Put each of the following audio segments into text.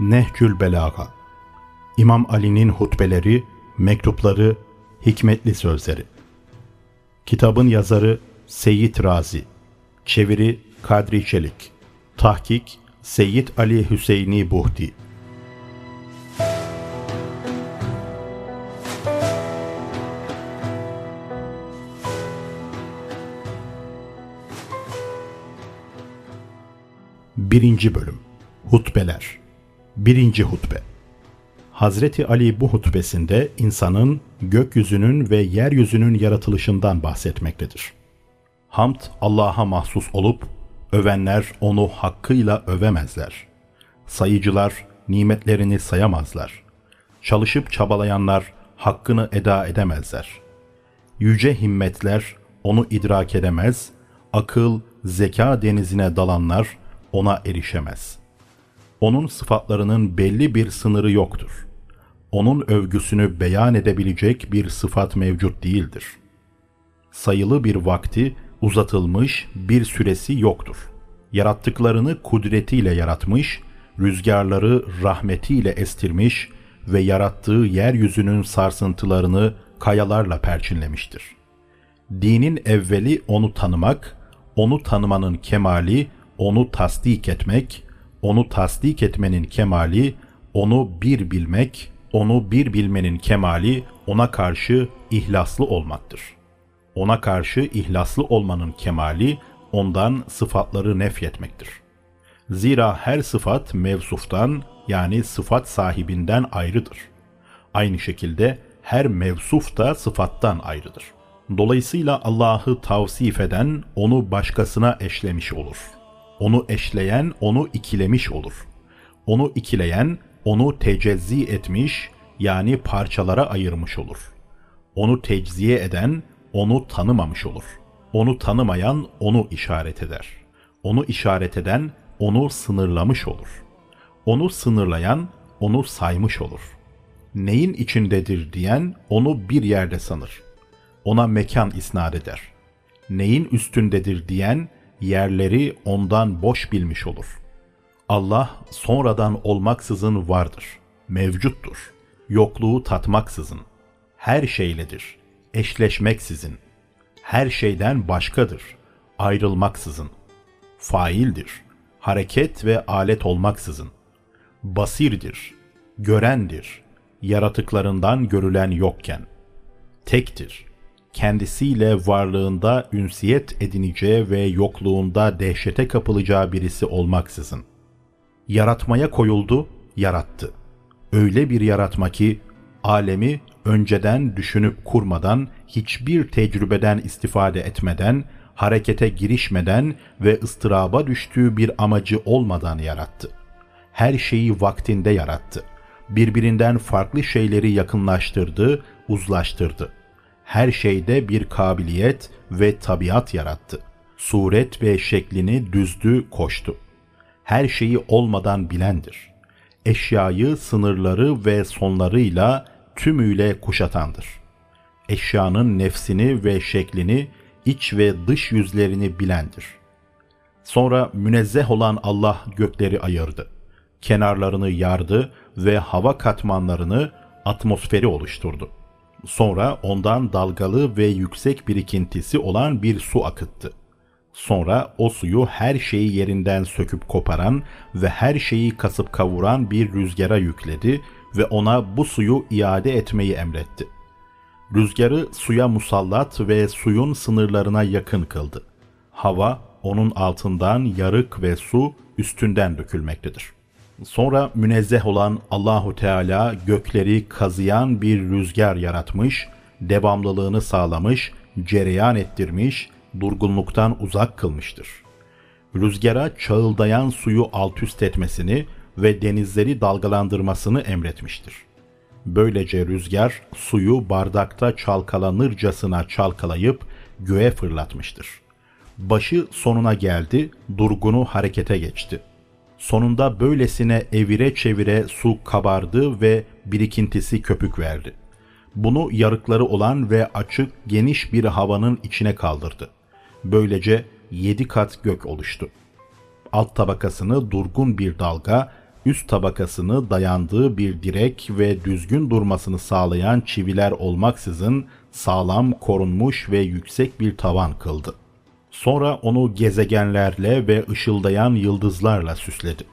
Nehcül Belaga İmam Ali'nin hutbeleri, mektupları, hikmetli sözleri. Kitabın yazarı Seyyid Razi. Çeviri Kadri Çelik. Tahkik Seyyid Ali Hüseyini Buhdi. Birinci Bölüm Hutbeler Birinci Hutbe Hazreti Ali bu hutbesinde insanın, gökyüzünün ve yeryüzünün yaratılışından bahsetmektedir. Hamd Allah'a mahsus olup, övenler onu hakkıyla övemezler. Sayıcılar nimetlerini sayamazlar. Çalışıp çabalayanlar hakkını eda edemezler. Yüce himmetler onu idrak edemez, akıl, zeka denizine dalanlar ona erişemez. Onun sıfatlarının belli bir sınırı yoktur onun övgüsünü beyan edebilecek bir sıfat mevcut değildir. Sayılı bir vakti, uzatılmış bir süresi yoktur. Yarattıklarını kudretiyle yaratmış, rüzgarları rahmetiyle estirmiş ve yarattığı yeryüzünün sarsıntılarını kayalarla perçinlemiştir. Dinin evveli onu tanımak, onu tanımanın kemali, onu tasdik etmek, onu tasdik etmenin kemali, onu bir bilmek, onu bir bilmenin kemali ona karşı ihlaslı olmaktır. Ona karşı ihlaslı olmanın kemali ondan sıfatları nefyetmektir. Zira her sıfat mevsuftan yani sıfat sahibinden ayrıdır. Aynı şekilde her mevsuf da sıfattan ayrıdır. Dolayısıyla Allah'ı tavsif eden onu başkasına eşlemiş olur. Onu eşleyen onu ikilemiş olur. Onu ikileyen onu tecezzi etmiş yani parçalara ayırmış olur. Onu tecziye eden onu tanımamış olur. Onu tanımayan onu işaret eder. Onu işaret eden onu sınırlamış olur. Onu sınırlayan onu saymış olur. Neyin içindedir diyen onu bir yerde sanır. Ona mekan isnat eder. Neyin üstündedir diyen yerleri ondan boş bilmiş olur.'' Allah sonradan olmaksızın vardır, mevcuttur. Yokluğu tatmaksızın. Her şeyledir, eşleşmeksizin. Her şeyden başkadır, ayrılmaksızın. Faildir, hareket ve alet olmaksızın. Basirdir, görendir, yaratıklarından görülen yokken. Tektir, kendisiyle varlığında ünsiyet edineceği ve yokluğunda dehşete kapılacağı birisi olmaksızın.'' yaratmaya koyuldu, yarattı. Öyle bir yaratma ki alemi önceden düşünüp kurmadan, hiçbir tecrübeden istifade etmeden, harekete girişmeden ve ıstıraba düştüğü bir amacı olmadan yarattı. Her şeyi vaktinde yarattı. Birbirinden farklı şeyleri yakınlaştırdı, uzlaştırdı. Her şeyde bir kabiliyet ve tabiat yarattı. Suret ve şeklini düzdü, koştu.'' her şeyi olmadan bilendir. Eşyayı sınırları ve sonlarıyla tümüyle kuşatandır. Eşyanın nefsini ve şeklini, iç ve dış yüzlerini bilendir. Sonra münezzeh olan Allah gökleri ayırdı. Kenarlarını yardı ve hava katmanlarını, atmosferi oluşturdu. Sonra ondan dalgalı ve yüksek birikintisi olan bir su akıttı. Sonra o suyu her şeyi yerinden söküp koparan ve her şeyi kasıp kavuran bir rüzgara yükledi ve ona bu suyu iade etmeyi emretti. Rüzgarı suya musallat ve suyun sınırlarına yakın kıldı. Hava onun altından yarık ve su üstünden dökülmektedir. Sonra münezzeh olan Allahu Teala gökleri kazıyan bir rüzgar yaratmış, devamlılığını sağlamış, cereyan ettirmiş durgunluktan uzak kılmıştır. Rüzgara çağıldayan suyu alt üst etmesini ve denizleri dalgalandırmasını emretmiştir. Böylece rüzgar suyu bardakta çalkalanırcasına çalkalayıp göğe fırlatmıştır. Başı sonuna geldi, durgunu harekete geçti. Sonunda böylesine evire çevire su kabardı ve birikintisi köpük verdi. Bunu yarıkları olan ve açık geniş bir havanın içine kaldırdı. Böylece yedi kat gök oluştu. Alt tabakasını durgun bir dalga, üst tabakasını dayandığı bir direk ve düzgün durmasını sağlayan çiviler olmaksızın sağlam, korunmuş ve yüksek bir tavan kıldı. Sonra onu gezegenlerle ve ışıldayan yıldızlarla süsledi.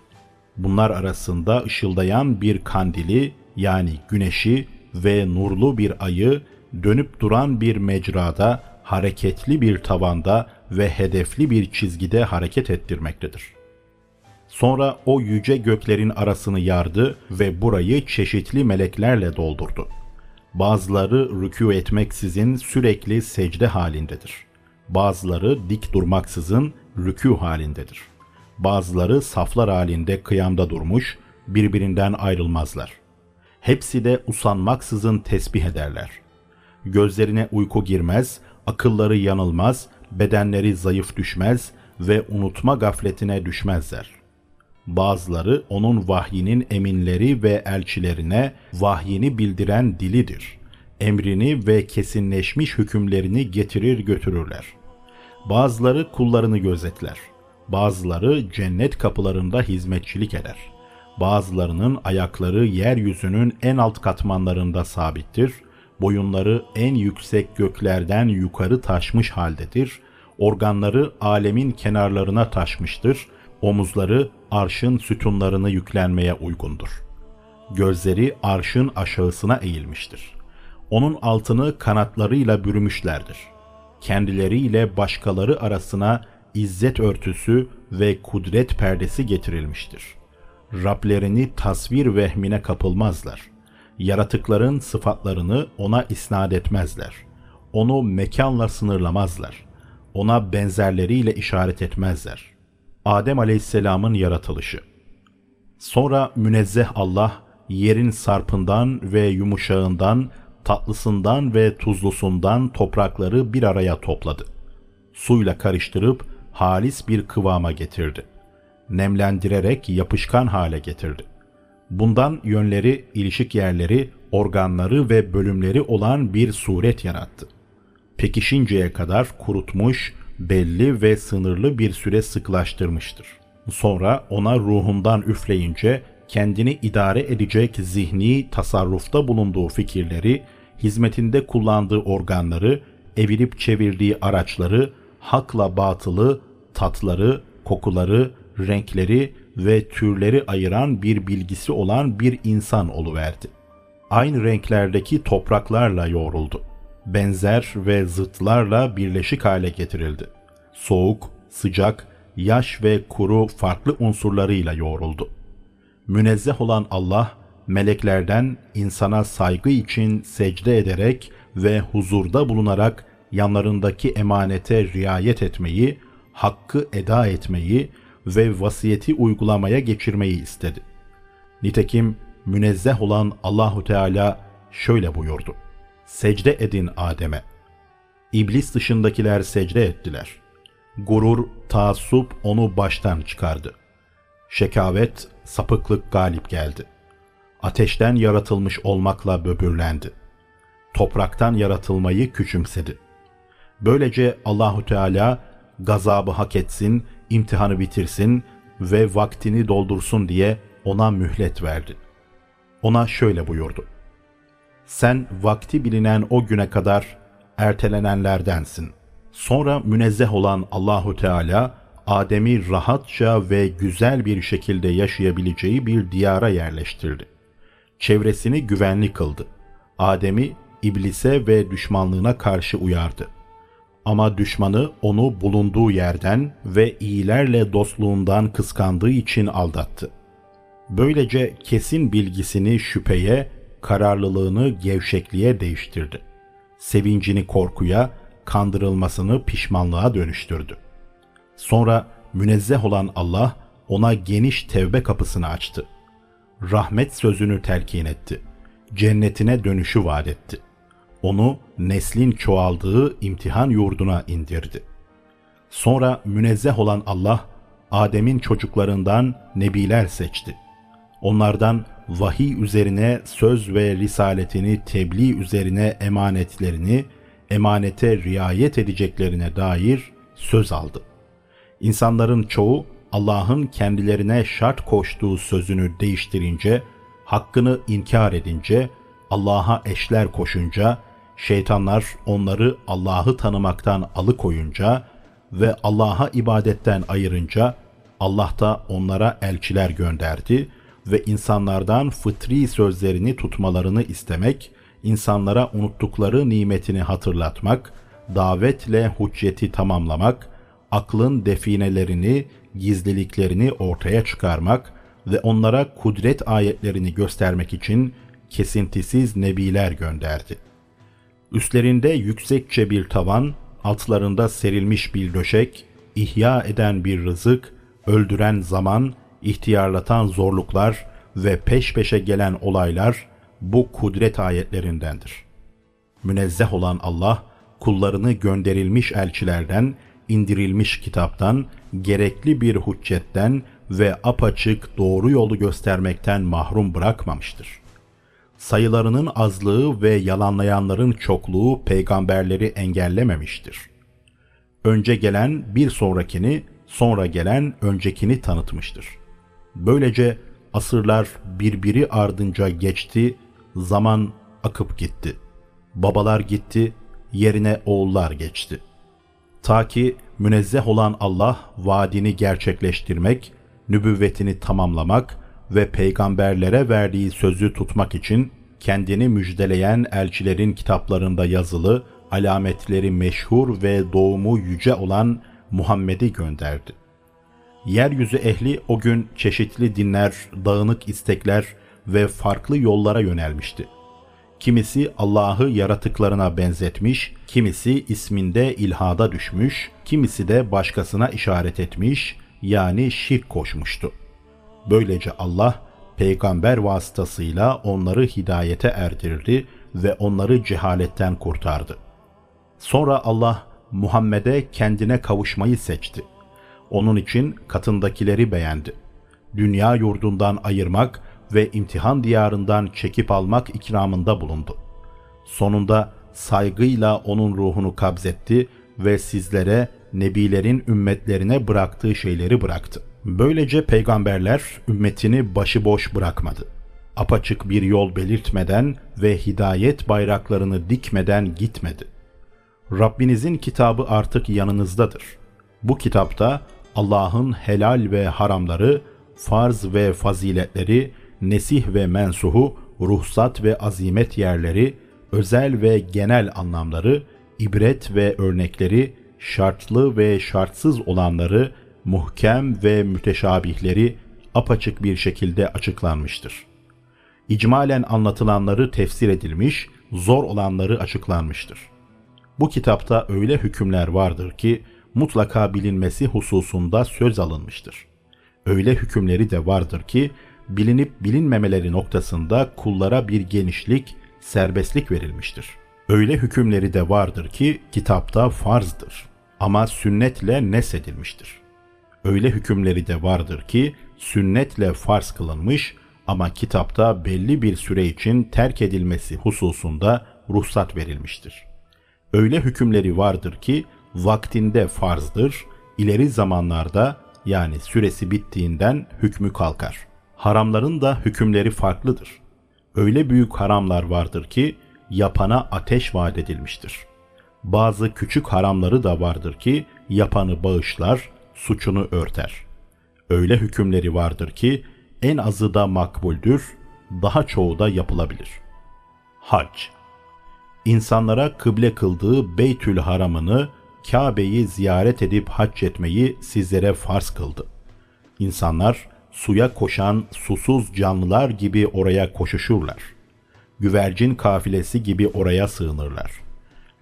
Bunlar arasında ışıldayan bir kandili yani güneşi ve nurlu bir ayı dönüp duran bir mecrada, hareketli bir tavanda ve hedefli bir çizgide hareket ettirmektedir. Sonra o yüce göklerin arasını yardı ve burayı çeşitli meleklerle doldurdu. Bazıları rükû etmeksizin sürekli secde halindedir. Bazıları dik durmaksızın rükû halindedir. Bazıları saflar halinde kıyamda durmuş, birbirinden ayrılmazlar. Hepsi de usanmaksızın tesbih ederler. Gözlerine uyku girmez, akılları yanılmaz, bedenleri zayıf düşmez ve unutma gafletine düşmezler. Bazıları onun vahyinin eminleri ve elçilerine vahyini bildiren dilidir. Emrini ve kesinleşmiş hükümlerini getirir götürürler. Bazıları kullarını gözetler. Bazıları cennet kapılarında hizmetçilik eder. Bazılarının ayakları yeryüzünün en alt katmanlarında sabittir. Boyunları en yüksek göklerden yukarı taşmış haldedir. Organları alemin kenarlarına taşmıştır Omuzları arşın sütunlarını yüklenmeye uygundur. Gözleri arşın aşağısına eğilmiştir. Onun altını kanatlarıyla bürümüşlerdir. Kendileriyle başkaları arasına izzet örtüsü ve kudret perdesi getirilmiştir. Rablerini tasvir vehmine kapılmazlar. Yaratıkların sıfatlarını ona isnat etmezler. Onu mekanla sınırlamazlar. Ona benzerleriyle işaret etmezler.'' Adem Aleyhisselam'ın yaratılışı. Sonra münezzeh Allah yerin sarpından ve yumuşağından, tatlısından ve tuzlusundan toprakları bir araya topladı. Suyla karıştırıp halis bir kıvama getirdi. Nemlendirerek yapışkan hale getirdi. Bundan yönleri, ilişik yerleri, organları ve bölümleri olan bir suret yarattı. Pekişinceye kadar kurutmuş, belli ve sınırlı bir süre sıklaştırmıştır. Sonra ona ruhundan üfleyince kendini idare edecek zihni tasarrufta bulunduğu fikirleri, hizmetinde kullandığı organları, evirip çevirdiği araçları, hakla batılı, tatları, kokuları, renkleri ve türleri ayıran bir bilgisi olan bir insan oluverdi. Aynı renklerdeki topraklarla yoğruldu benzer ve zıtlarla birleşik hale getirildi. Soğuk, sıcak, yaş ve kuru farklı unsurlarıyla yoğruldu. Münezzeh olan Allah, meleklerden insana saygı için secde ederek ve huzurda bulunarak yanlarındaki emanete riayet etmeyi, hakkı eda etmeyi ve vasiyeti uygulamaya geçirmeyi istedi. Nitekim münezzeh olan Allahu Teala şöyle buyurdu. Secde edin Adem'e. İblis dışındakiler secde ettiler. Gurur, taassup onu baştan çıkardı. Şekavet, sapıklık galip geldi. Ateşten yaratılmış olmakla böbürlendi. Topraktan yaratılmayı küçümsedi. Böylece Allahu Teala gazabı hak etsin, imtihanı bitirsin ve vaktini doldursun diye ona mühlet verdi. Ona şöyle buyurdu sen vakti bilinen o güne kadar ertelenenlerdensin. Sonra münezzeh olan Allahu Teala Adem'i rahatça ve güzel bir şekilde yaşayabileceği bir diyara yerleştirdi. Çevresini güvenli kıldı. Adem'i iblise ve düşmanlığına karşı uyardı. Ama düşmanı onu bulunduğu yerden ve iyilerle dostluğundan kıskandığı için aldattı. Böylece kesin bilgisini şüpheye kararlılığını gevşekliğe değiştirdi. Sevincini korkuya, kandırılmasını pişmanlığa dönüştürdü. Sonra münezzeh olan Allah ona geniş tevbe kapısını açtı. Rahmet sözünü telkin etti. Cennetine dönüşü vaat etti. Onu neslin çoğaldığı imtihan yurduna indirdi. Sonra münezzeh olan Allah Adem'in çocuklarından nebiler seçti. Onlardan vahiy üzerine söz ve risaletini tebliğ üzerine emanetlerini emanete riayet edeceklerine dair söz aldı. İnsanların çoğu Allah'ın kendilerine şart koştuğu sözünü değiştirince, hakkını inkar edince, Allah'a eşler koşunca, şeytanlar onları Allah'ı tanımaktan alıkoyunca ve Allah'a ibadetten ayırınca Allah da onlara elçiler gönderdi ve insanlardan fıtri sözlerini tutmalarını istemek, insanlara unuttukları nimetini hatırlatmak, davetle hücceti tamamlamak, aklın definelerini, gizliliklerini ortaya çıkarmak ve onlara kudret ayetlerini göstermek için kesintisiz nebiler gönderdi. Üstlerinde yüksekçe bir tavan, altlarında serilmiş bir döşek, ihya eden bir rızık, öldüren zaman, ihtiyarlatan zorluklar ve peş peşe gelen olaylar bu kudret ayetlerindendir. Münezzeh olan Allah, kullarını gönderilmiş elçilerden, indirilmiş kitaptan, gerekli bir hüccetten ve apaçık doğru yolu göstermekten mahrum bırakmamıştır. Sayılarının azlığı ve yalanlayanların çokluğu peygamberleri engellememiştir. Önce gelen bir sonrakini, sonra gelen öncekini tanıtmıştır. Böylece asırlar birbiri ardınca geçti, zaman akıp gitti. Babalar gitti, yerine oğullar geçti. Ta ki münezzeh olan Allah vaadini gerçekleştirmek, nübüvvetini tamamlamak ve peygamberlere verdiği sözü tutmak için kendini müjdeleyen elçilerin kitaplarında yazılı, alametleri meşhur ve doğumu yüce olan Muhammed'i gönderdi. Yeryüzü ehli o gün çeşitli dinler, dağınık istekler ve farklı yollara yönelmişti. Kimisi Allah'ı yaratıklarına benzetmiş, kimisi isminde ilhada düşmüş, kimisi de başkasına işaret etmiş, yani şirk koşmuştu. Böylece Allah peygamber vasıtasıyla onları hidayete erdirdi ve onları cehaletten kurtardı. Sonra Allah Muhammed'e kendine kavuşmayı seçti. Onun için katındakileri beğendi. Dünya yurdundan ayırmak ve imtihan diyarından çekip almak ikramında bulundu. Sonunda saygıyla onun ruhunu kabzetti ve sizlere nebilerin ümmetlerine bıraktığı şeyleri bıraktı. Böylece peygamberler ümmetini başıboş bırakmadı. Apaçık bir yol belirtmeden ve hidayet bayraklarını dikmeden gitmedi. Rabbinizin kitabı artık yanınızdadır. Bu kitapta Allah'ın helal ve haramları, farz ve faziletleri, nesih ve mensuhu, ruhsat ve azimet yerleri, özel ve genel anlamları, ibret ve örnekleri, şartlı ve şartsız olanları, muhkem ve müteşabihleri apaçık bir şekilde açıklanmıştır. İcmalen anlatılanları tefsir edilmiş, zor olanları açıklanmıştır. Bu kitapta öyle hükümler vardır ki mutlaka bilinmesi hususunda söz alınmıştır. Öyle hükümleri de vardır ki bilinip bilinmemeleri noktasında kullara bir genişlik, serbestlik verilmiştir. Öyle hükümleri de vardır ki kitapta farzdır ama sünnetle nesedilmiştir. Öyle hükümleri de vardır ki sünnetle farz kılınmış ama kitapta belli bir süre için terk edilmesi hususunda ruhsat verilmiştir. Öyle hükümleri vardır ki vaktinde farzdır, ileri zamanlarda yani süresi bittiğinden hükmü kalkar. Haramların da hükümleri farklıdır. Öyle büyük haramlar vardır ki yapana ateş vaat edilmiştir.'' bazı küçük haramları da vardır ki yapanı bağışlar, suçunu örter. Öyle hükümleri vardır ki en azı da makbuldür, daha çoğu da yapılabilir. Hac İnsanlara kıble kıldığı Beytül Haram'ını, Kabe'yi ziyaret edip hac etmeyi sizlere farz kıldı. İnsanlar suya koşan susuz canlılar gibi oraya koşuşurlar. Güvercin kafilesi gibi oraya sığınırlar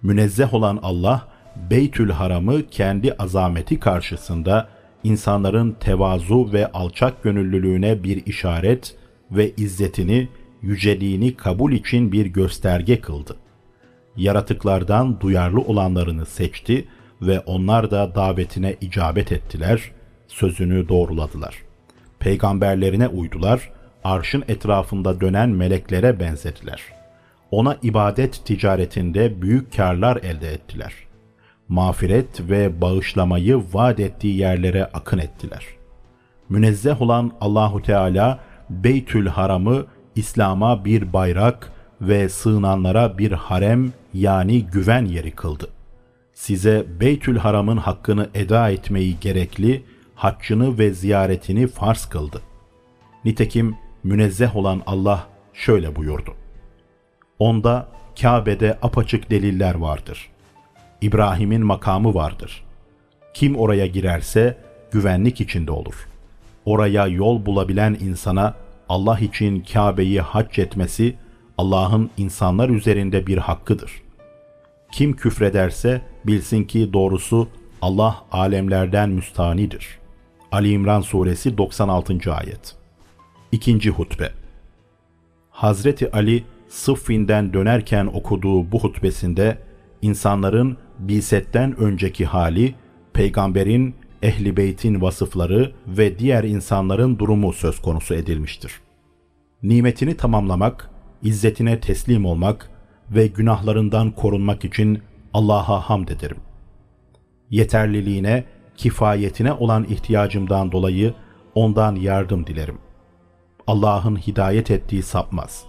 münezzeh olan Allah, Beytül Haram'ı kendi azameti karşısında insanların tevazu ve alçak gönüllülüğüne bir işaret ve izzetini, yüceliğini kabul için bir gösterge kıldı. Yaratıklardan duyarlı olanlarını seçti ve onlar da davetine icabet ettiler, sözünü doğruladılar. Peygamberlerine uydular, arşın etrafında dönen meleklere benzediler ona ibadet ticaretinde büyük karlar elde ettiler. Mağfiret ve bağışlamayı vaat ettiği yerlere akın ettiler. Münezzeh olan Allahu Teala Beytül Haram'ı İslam'a bir bayrak ve sığınanlara bir harem yani güven yeri kıldı. Size Beytül Haram'ın hakkını eda etmeyi gerekli, haccını ve ziyaretini farz kıldı. Nitekim münezzeh olan Allah şöyle buyurdu. Onda Kabe'de apaçık deliller vardır. İbrahim'in makamı vardır. Kim oraya girerse güvenlik içinde olur. Oraya yol bulabilen insana Allah için Kabe'yi hac etmesi Allah'ın insanlar üzerinde bir hakkıdır. Kim küfrederse bilsin ki doğrusu Allah alemlerden müstanidir. Ali İmran Suresi 96. Ayet İkinci Hutbe Hazreti Ali Sıffin'den dönerken okuduğu bu hutbesinde insanların Biset'ten önceki hali, peygamberin, ehli beytin vasıfları ve diğer insanların durumu söz konusu edilmiştir. Nimetini tamamlamak, izzetine teslim olmak ve günahlarından korunmak için Allah'a hamd ederim. Yeterliliğine, kifayetine olan ihtiyacımdan dolayı ondan yardım dilerim. Allah'ın hidayet ettiği sapmaz.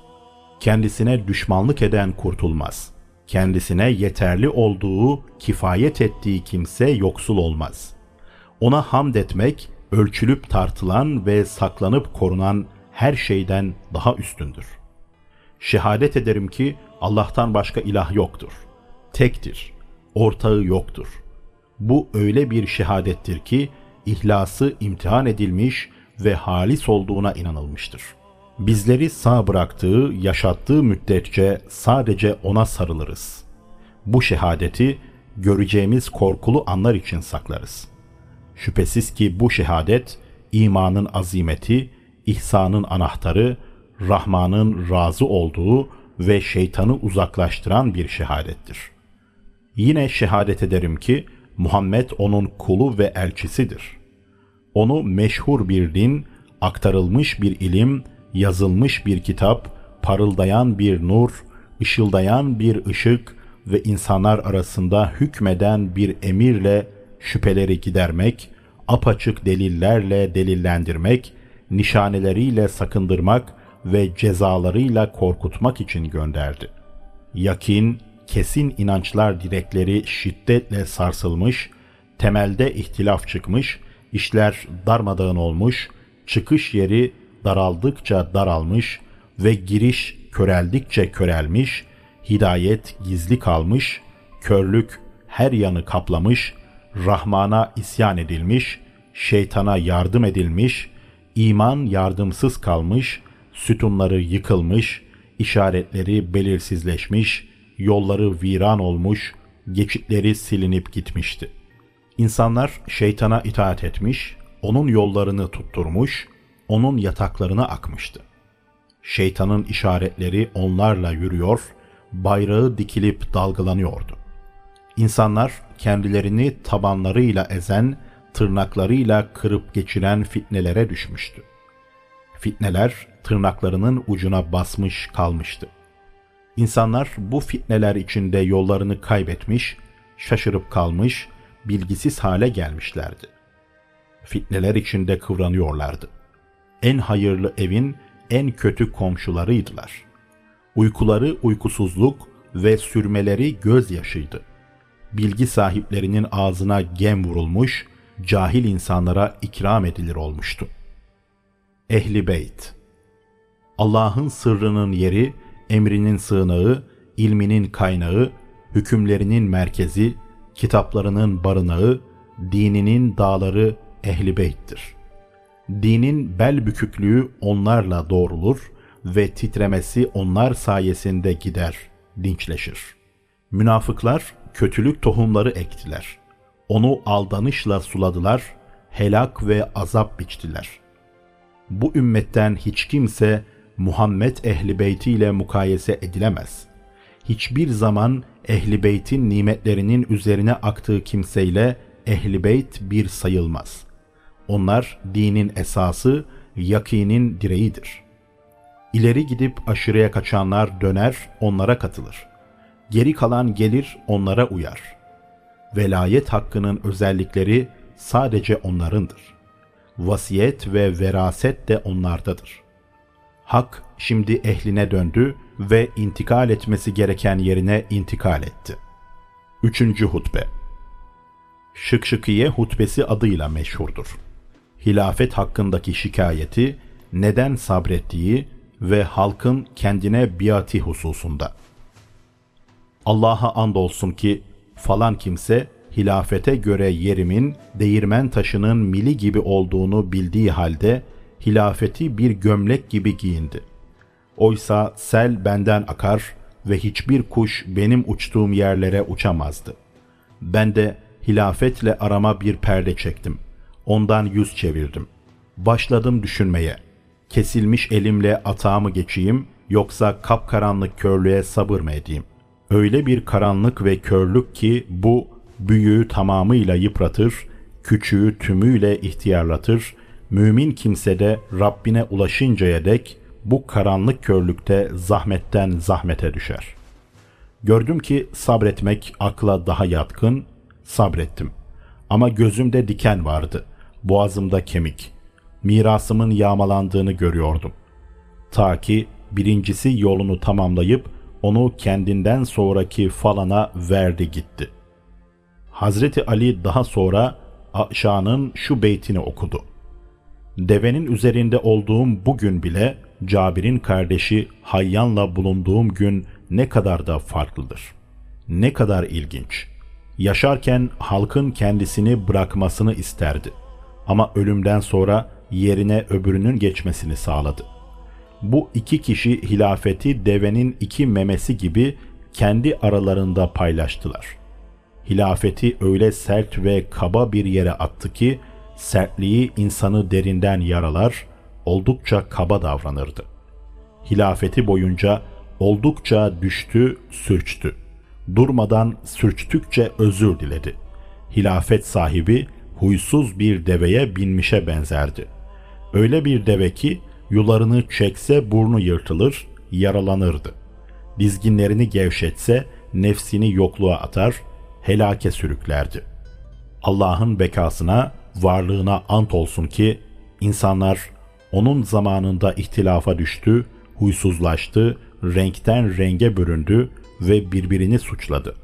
Kendisine düşmanlık eden kurtulmaz. Kendisine yeterli olduğu, kifayet ettiği kimse yoksul olmaz. Ona hamd etmek, ölçülüp tartılan ve saklanıp korunan her şeyden daha üstündür. Şehadet ederim ki Allah'tan başka ilah yoktur. Tektir. Ortağı yoktur. Bu öyle bir şehadettir ki ihlası imtihan edilmiş ve halis olduğuna inanılmıştır. Bizleri sağ bıraktığı, yaşattığı müddetçe sadece ona sarılırız. Bu şehadeti göreceğimiz korkulu anlar için saklarız. Şüphesiz ki bu şehadet imanın azimeti, ihsanın anahtarı, Rahman'ın razı olduğu ve şeytanı uzaklaştıran bir şehadettir. Yine şehadet ederim ki Muhammed onun kulu ve elçisidir. Onu meşhur bir din, aktarılmış bir ilim, yazılmış bir kitap, parıldayan bir nur, ışıldayan bir ışık ve insanlar arasında hükmeden bir emirle şüpheleri gidermek, apaçık delillerle delillendirmek, nişaneleriyle sakındırmak ve cezalarıyla korkutmak için gönderdi. Yakin, kesin inançlar direkleri şiddetle sarsılmış, temelde ihtilaf çıkmış, işler darmadağın olmuş, çıkış yeri daraldıkça daralmış ve giriş köreldikçe körelmiş, hidayet gizli kalmış, körlük her yanı kaplamış, Rahman'a isyan edilmiş, şeytana yardım edilmiş, iman yardımsız kalmış, sütunları yıkılmış, işaretleri belirsizleşmiş, yolları viran olmuş, geçitleri silinip gitmişti. İnsanlar şeytana itaat etmiş, onun yollarını tutturmuş, onun yataklarına akmıştı. Şeytanın işaretleri onlarla yürüyor, bayrağı dikilip dalgalanıyordu. İnsanlar kendilerini tabanlarıyla ezen, tırnaklarıyla kırıp geçiren fitnelere düşmüştü. Fitneler tırnaklarının ucuna basmış kalmıştı. İnsanlar bu fitneler içinde yollarını kaybetmiş, şaşırıp kalmış, bilgisiz hale gelmişlerdi. Fitneler içinde kıvranıyorlardı. En hayırlı evin en kötü komşularıydılar. Uykuları uykusuzluk ve sürmeleri gözyaşıydı. Bilgi sahiplerinin ağzına gem vurulmuş, cahil insanlara ikram edilir olmuştu. Ehli Beyt Allah'ın sırrının yeri, emrinin sığınağı, ilminin kaynağı, hükümlerinin merkezi, kitaplarının barınağı, dininin dağları Ehli Beyt'tir. Dinin bel büküklüğü onlarla doğrulur ve titremesi onlar sayesinde gider, dinçleşir. Münafıklar kötülük tohumları ektiler. Onu aldanışla suladılar, helak ve azap biçtiler. Bu ümmetten hiç kimse Muhammed ehli beyti ile mukayese edilemez. Hiçbir zaman ehli beytin nimetlerinin üzerine aktığı kimseyle ehli beyt bir sayılmaz. Onlar dinin esası, yakinin direğidir. İleri gidip aşırıya kaçanlar döner, onlara katılır. Geri kalan gelir, onlara uyar. Velayet hakkının özellikleri sadece onlarındır. vasiyet ve veraset de onlardadır. Hak şimdi ehline döndü ve intikal etmesi gereken yerine intikal etti. Üçüncü hutbe Şıkşıkiye hutbesi adıyla meşhurdur. Hilafet hakkındaki şikayeti, neden sabrettiği ve halkın kendine biati hususunda. Allah'a andolsun ki falan kimse hilafete göre yerimin değirmen taşının mili gibi olduğunu bildiği halde hilafeti bir gömlek gibi giyindi. Oysa sel benden akar ve hiçbir kuş benim uçtuğum yerlere uçamazdı. Ben de hilafetle arama bir perde çektim. Ondan yüz çevirdim. Başladım düşünmeye. Kesilmiş elimle atağımı geçeyim yoksa kapkaranlık körlüğe sabır mı edeyim? Öyle bir karanlık ve körlük ki bu büyüğü tamamıyla yıpratır, küçüğü tümüyle ihtiyarlatır, mümin kimse de Rabbine ulaşıncaya dek bu karanlık körlükte zahmetten zahmete düşer. Gördüm ki sabretmek akla daha yatkın, sabrettim. Ama gözümde diken vardı, boğazımda kemik. Mirasımın yağmalandığını görüyordum. Ta ki birincisi yolunu tamamlayıp onu kendinden sonraki falana verdi gitti. Hazreti Ali daha sonra Aşa'nın şu beytini okudu. Devenin üzerinde olduğum bugün bile Cabir'in kardeşi Hayyan'la bulunduğum gün ne kadar da farklıdır. Ne kadar ilginç. Yaşarken halkın kendisini bırakmasını isterdi. Ama ölümden sonra yerine öbürünün geçmesini sağladı. Bu iki kişi hilafeti devenin iki memesi gibi kendi aralarında paylaştılar. Hilafeti öyle sert ve kaba bir yere attı ki sertliği insanı derinden yaralar, oldukça kaba davranırdı. Hilafeti boyunca oldukça düştü, sürçtü. Durmadan sürçtükçe özür diledi. Hilafet sahibi huysuz bir deveye binmişe benzerdi. Öyle bir deve ki yularını çekse burnu yırtılır, yaralanırdı. Dizginlerini gevşetse nefsini yokluğa atar, helake sürüklerdi. Allah'ın bekasına, varlığına ant olsun ki insanlar onun zamanında ihtilafa düştü, huysuzlaştı, renkten renge büründü ve birbirini suçladı.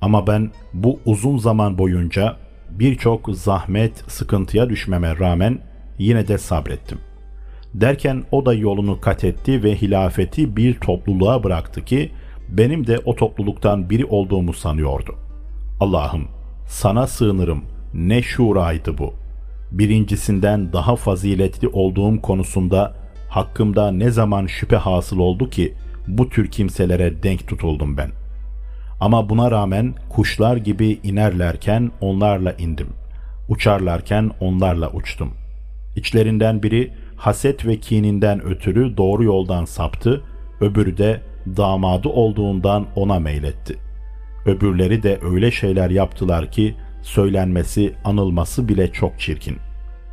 Ama ben bu uzun zaman boyunca birçok zahmet, sıkıntıya düşmeme rağmen yine de sabrettim. Derken o da yolunu kat etti ve hilafeti bir topluluğa bıraktı ki benim de o topluluktan biri olduğumu sanıyordu. Allah'ım sana sığınırım ne şuraydı bu. Birincisinden daha faziletli olduğum konusunda hakkımda ne zaman şüphe hasıl oldu ki bu tür kimselere denk tutuldum ben. Ama buna rağmen kuşlar gibi inerlerken onlarla indim. Uçarlarken onlarla uçtum. İçlerinden biri haset ve kininden ötürü doğru yoldan saptı, öbürü de damadı olduğundan ona meyletti. Öbürleri de öyle şeyler yaptılar ki söylenmesi, anılması bile çok çirkin.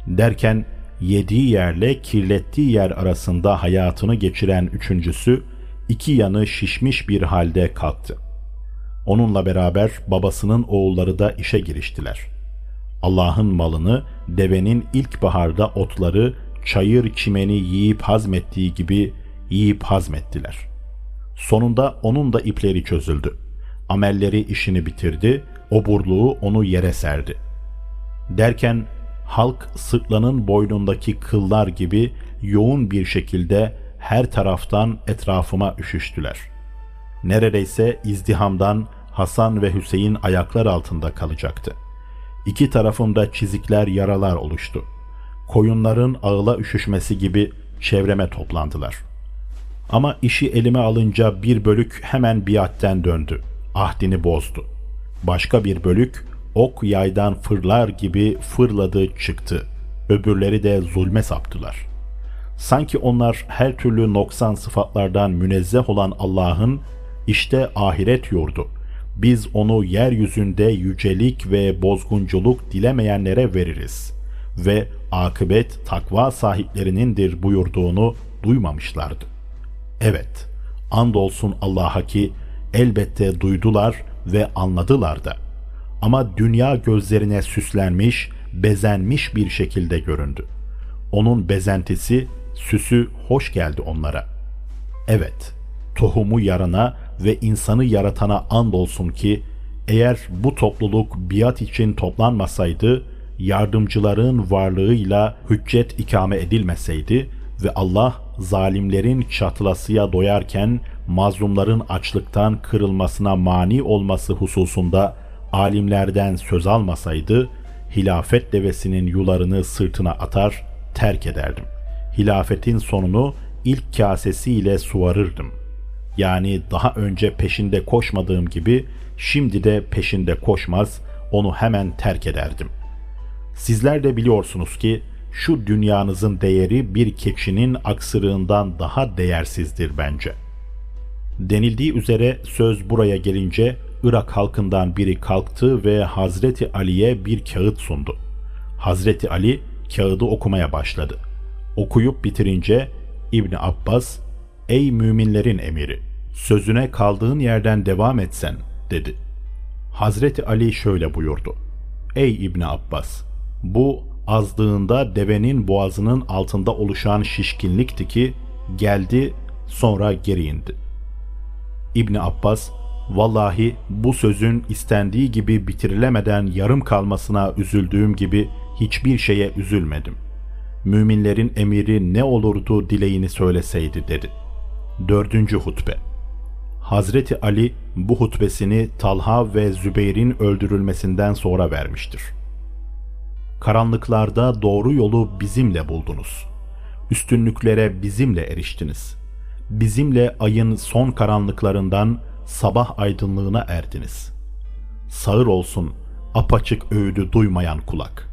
Derken yediği yerle kirlettiği yer arasında hayatını geçiren üçüncüsü iki yanı şişmiş bir halde kalktı. Onunla beraber babasının oğulları da işe giriştiler. Allah'ın malını devenin ilkbaharda otları, çayır çimeni yiyip hazmettiği gibi yiyip hazmettiler. Sonunda onun da ipleri çözüldü. Amelleri işini bitirdi, oburluğu onu yere serdi. Derken halk sırtlanın boynundaki kıllar gibi yoğun bir şekilde her taraftan etrafıma üşüştüler. Neredeyse izdihamdan Hasan ve Hüseyin ayaklar altında kalacaktı. İki tarafımda çizikler, yaralar oluştu. Koyunların ağıla üşüşmesi gibi çevreme toplandılar. Ama işi elime alınca bir bölük hemen biatten döndü. Ahdini bozdu. Başka bir bölük ok yaydan fırlar gibi fırladı çıktı. Öbürleri de zulme saptılar.'' Sanki onlar her türlü noksan sıfatlardan münezzeh olan Allah'ın işte ahiret yurdu. Biz onu yeryüzünde yücelik ve bozgunculuk dilemeyenlere veririz ve akıbet takva sahiplerinindir buyurduğunu duymamışlardı. Evet, andolsun Allah'a ki elbette duydular ve anladılar da. Ama dünya gözlerine süslenmiş, bezenmiş bir şekilde göründü. Onun bezentisi, süsü hoş geldi onlara. Evet, tohumu yarana ve insanı yaratana andolsun ki eğer bu topluluk biat için toplanmasaydı, yardımcıların varlığıyla hüccet ikame edilmeseydi ve Allah zalimlerin çatılasıya doyarken mazlumların açlıktan kırılmasına mani olması hususunda alimlerden söz almasaydı, hilafet devesinin yularını sırtına atar, terk ederdim. Hilafetin sonunu ilk kasesiyle suvarırdım. Yani daha önce peşinde koşmadığım gibi şimdi de peşinde koşmaz, onu hemen terk ederdim. Sizler de biliyorsunuz ki şu dünyanızın değeri bir keçinin aksırığından daha değersizdir bence. Denildiği üzere söz buraya gelince Irak halkından biri kalktı ve Hazreti Ali'ye bir kağıt sundu. Hazreti Ali kağıdı okumaya başladı. Okuyup bitirince İbni Abbas, ''Ey müminlerin emiri, sözüne kaldığın yerden devam etsen.'' dedi. Hazreti Ali şöyle buyurdu. ''Ey İbni Abbas, bu azdığında devenin boğazının altında oluşan şişkinlikti ki geldi sonra geri indi. İbni Abbas, vallahi bu sözün istendiği gibi bitirilemeden yarım kalmasına üzüldüğüm gibi hiçbir şeye üzülmedim. Müminlerin emiri ne olurdu dileğini söyleseydi dedi. Dördüncü hutbe Hazreti Ali bu hutbesini Talha ve Zübeyir'in öldürülmesinden sonra vermiştir.'' Karanlıklarda doğru yolu bizimle buldunuz. Üstünlüklere bizimle eriştiniz. Bizimle ayın son karanlıklarından sabah aydınlığına erdiniz. Sağır olsun apaçık öğüdü duymayan kulak.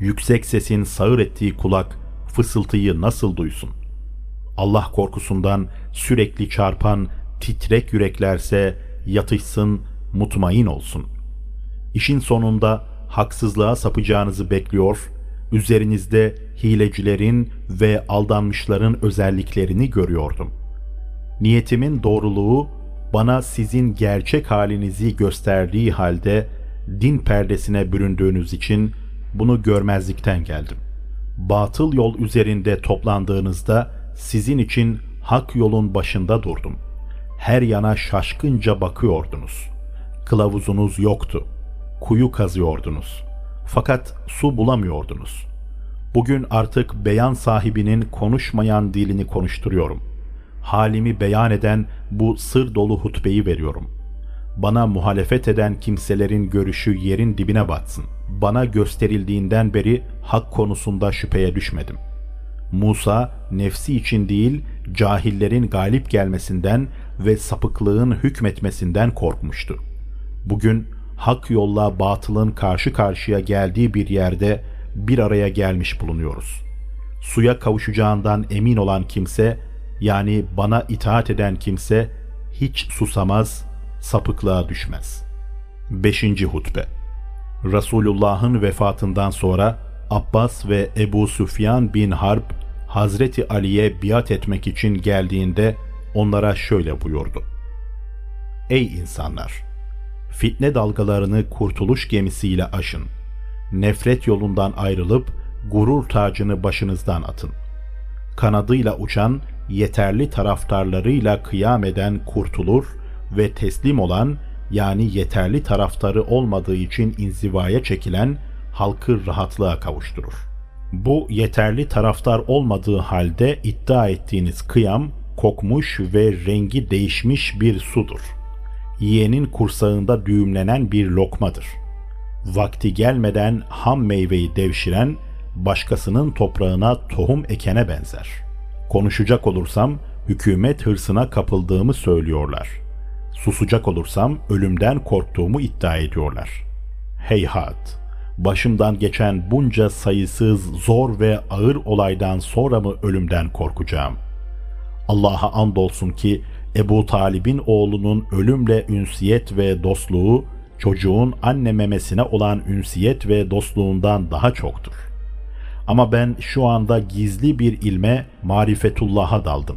Yüksek sesin sağır ettiği kulak fısıltıyı nasıl duysun? Allah korkusundan sürekli çarpan titrek yüreklerse yatışsın, mutmain olsun. İşin sonunda haksızlığa sapacağınızı bekliyor, üzerinizde hilecilerin ve aldanmışların özelliklerini görüyordum. Niyetimin doğruluğu bana sizin gerçek halinizi gösterdiği halde din perdesine büründüğünüz için bunu görmezlikten geldim. Batıl yol üzerinde toplandığınızda sizin için hak yolun başında durdum. Her yana şaşkınca bakıyordunuz. Kılavuzunuz yoktu.'' Kuyu kazıyordunuz. Fakat su bulamıyordunuz. Bugün artık beyan sahibinin konuşmayan dilini konuşturuyorum. Halimi beyan eden bu sır dolu hutbeyi veriyorum. Bana muhalefet eden kimselerin görüşü yerin dibine batsın. Bana gösterildiğinden beri hak konusunda şüpheye düşmedim. Musa nefsi için değil, cahillerin galip gelmesinden ve sapıklığın hükmetmesinden korkmuştu. Bugün hak yolla batılın karşı karşıya geldiği bir yerde bir araya gelmiş bulunuyoruz. Suya kavuşacağından emin olan kimse, yani bana itaat eden kimse hiç susamaz, sapıklığa düşmez. 5. Hutbe Resulullah'ın vefatından sonra Abbas ve Ebu Süfyan bin Harp Hazreti Ali'ye biat etmek için geldiğinde onlara şöyle buyurdu. Ey insanlar! Fitne dalgalarını kurtuluş gemisiyle aşın. Nefret yolundan ayrılıp gurur tacını başınızdan atın. Kanadıyla uçan, yeterli taraftarlarıyla kıyam eden kurtulur ve teslim olan yani yeterli taraftarı olmadığı için inzivaya çekilen halkı rahatlığa kavuşturur. Bu yeterli taraftar olmadığı halde iddia ettiğiniz kıyam kokmuş ve rengi değişmiş bir sudur.'' Yiyenin kursağında düğümlenen bir lokmadır. Vakti gelmeden ham meyveyi devşiren, başkasının toprağına tohum ekene benzer. Konuşacak olursam, hükümet hırsına kapıldığımı söylüyorlar. Susacak olursam, ölümden korktuğumu iddia ediyorlar. Heyhat! Başımdan geçen bunca sayısız zor ve ağır olaydan sonra mı ölümden korkacağım? Allah'a andolsun ki Ebu Talib'in oğlunun ölümle ünsiyet ve dostluğu çocuğun anne memesine olan ünsiyet ve dostluğundan daha çoktur. Ama ben şu anda gizli bir ilme marifetullah'a daldım.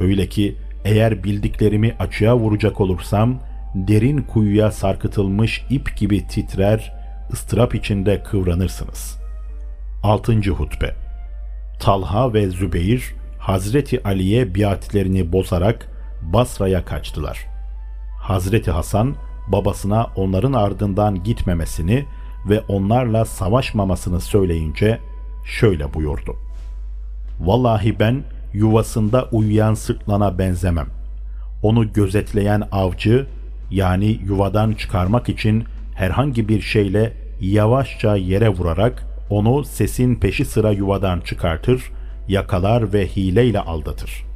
Öyle ki eğer bildiklerimi açığa vuracak olursam derin kuyuya sarkıtılmış ip gibi titrer, ıstırap içinde kıvranırsınız. 6. Hutbe Talha ve Zübeyir Hazreti Ali'ye biatlerini bozarak Basra'ya kaçtılar. Hazreti Hasan babasına onların ardından gitmemesini ve onlarla savaşmamasını söyleyince şöyle buyurdu. Vallahi ben yuvasında uyuyan sırtlana benzemem. Onu gözetleyen avcı yani yuvadan çıkarmak için herhangi bir şeyle yavaşça yere vurarak onu sesin peşi sıra yuvadan çıkartır, yakalar ve hileyle aldatır.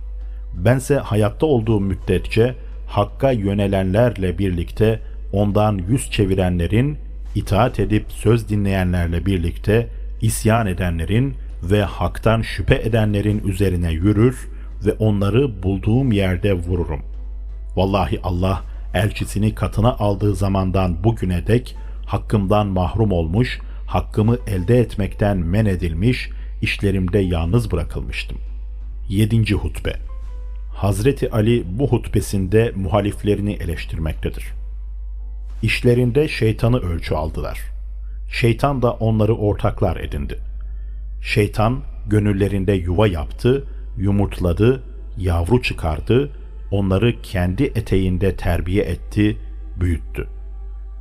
Bense hayatta olduğum müddetçe Hakk'a yönelenlerle birlikte ondan yüz çevirenlerin, itaat edip söz dinleyenlerle birlikte isyan edenlerin ve haktan şüphe edenlerin üzerine yürür ve onları bulduğum yerde vururum. Vallahi Allah elçisini katına aldığı zamandan bugüne dek hakkımdan mahrum olmuş, hakkımı elde etmekten men edilmiş, işlerimde yalnız bırakılmıştım. 7. Hutbe Hazreti Ali bu hutbesinde muhaliflerini eleştirmektedir. İşlerinde şeytanı ölçü aldılar. Şeytan da onları ortaklar edindi. Şeytan gönüllerinde yuva yaptı, yumurtladı, yavru çıkardı, onları kendi eteğinde terbiye etti, büyüttü.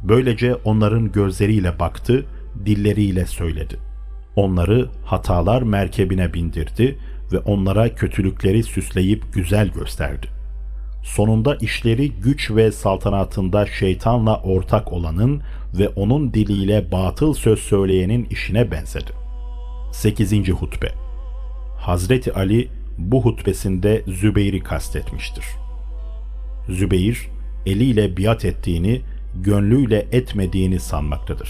Böylece onların gözleriyle baktı, dilleriyle söyledi. Onları hatalar merkebine bindirdi ve onlara kötülükleri süsleyip güzel gösterdi. Sonunda işleri güç ve saltanatında şeytanla ortak olanın ve onun diliyle batıl söz söyleyenin işine benzedi. 8. Hutbe Hazreti Ali bu hutbesinde Zübeyir'i kastetmiştir. Zübeyir, eliyle biat ettiğini, gönlüyle etmediğini sanmaktadır.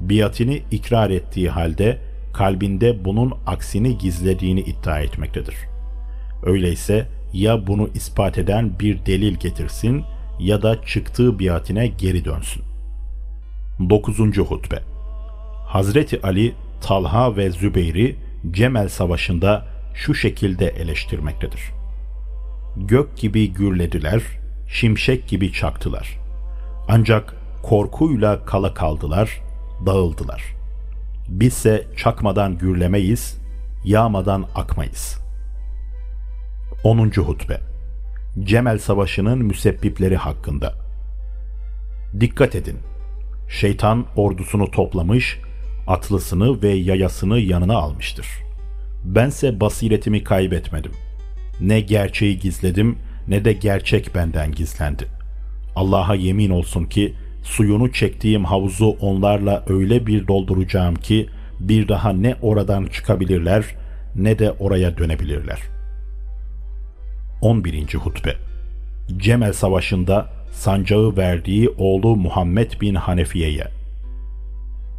Biatini ikrar ettiği halde kalbinde bunun aksini gizlediğini iddia etmektedir. Öyleyse ya bunu ispat eden bir delil getirsin ya da çıktığı biatine geri dönsün. 9. Hutbe Hazreti Ali, Talha ve Zübeyir'i Cemel Savaşı'nda şu şekilde eleştirmektedir. Gök gibi gürlediler, şimşek gibi çaktılar. Ancak korkuyla kala kaldılar, dağıldılar. Bizse çakmadan gürlemeyiz, yağmadan akmayız. 10. Hutbe Cemel Savaşı'nın müsebbipleri hakkında Dikkat edin! Şeytan ordusunu toplamış, atlısını ve yayasını yanına almıştır. Bense basiretimi kaybetmedim. Ne gerçeği gizledim ne de gerçek benden gizlendi. Allah'a yemin olsun ki suyunu çektiğim havuzu onlarla öyle bir dolduracağım ki bir daha ne oradan çıkabilirler ne de oraya dönebilirler. 11. Hutbe Cemel Savaşı'nda sancağı verdiği oğlu Muhammed bin Hanefiye'ye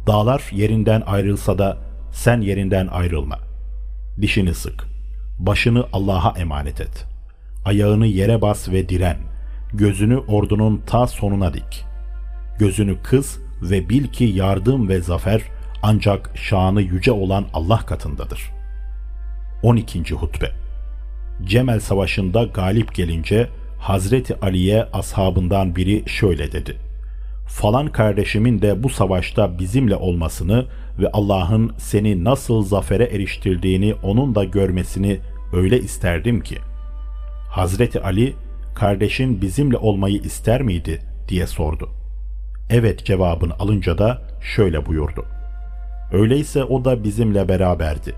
Dağlar yerinden ayrılsa da sen yerinden ayrılma. Dişini sık. Başını Allah'a emanet et. Ayağını yere bas ve diren. Gözünü ordunun ta sonuna dik. Gözünü kız ve bil ki yardım ve zafer ancak şanı yüce olan Allah katındadır. 12. Hutbe Cemel Savaşı'nda galip gelince Hazreti Ali'ye ashabından biri şöyle dedi falan kardeşimin de bu savaşta bizimle olmasını ve Allah'ın seni nasıl zafere eriştirdiğini onun da görmesini öyle isterdim ki. Hazreti Ali, kardeşin bizimle olmayı ister miydi diye sordu. Evet cevabını alınca da şöyle buyurdu. Öyleyse o da bizimle beraberdi.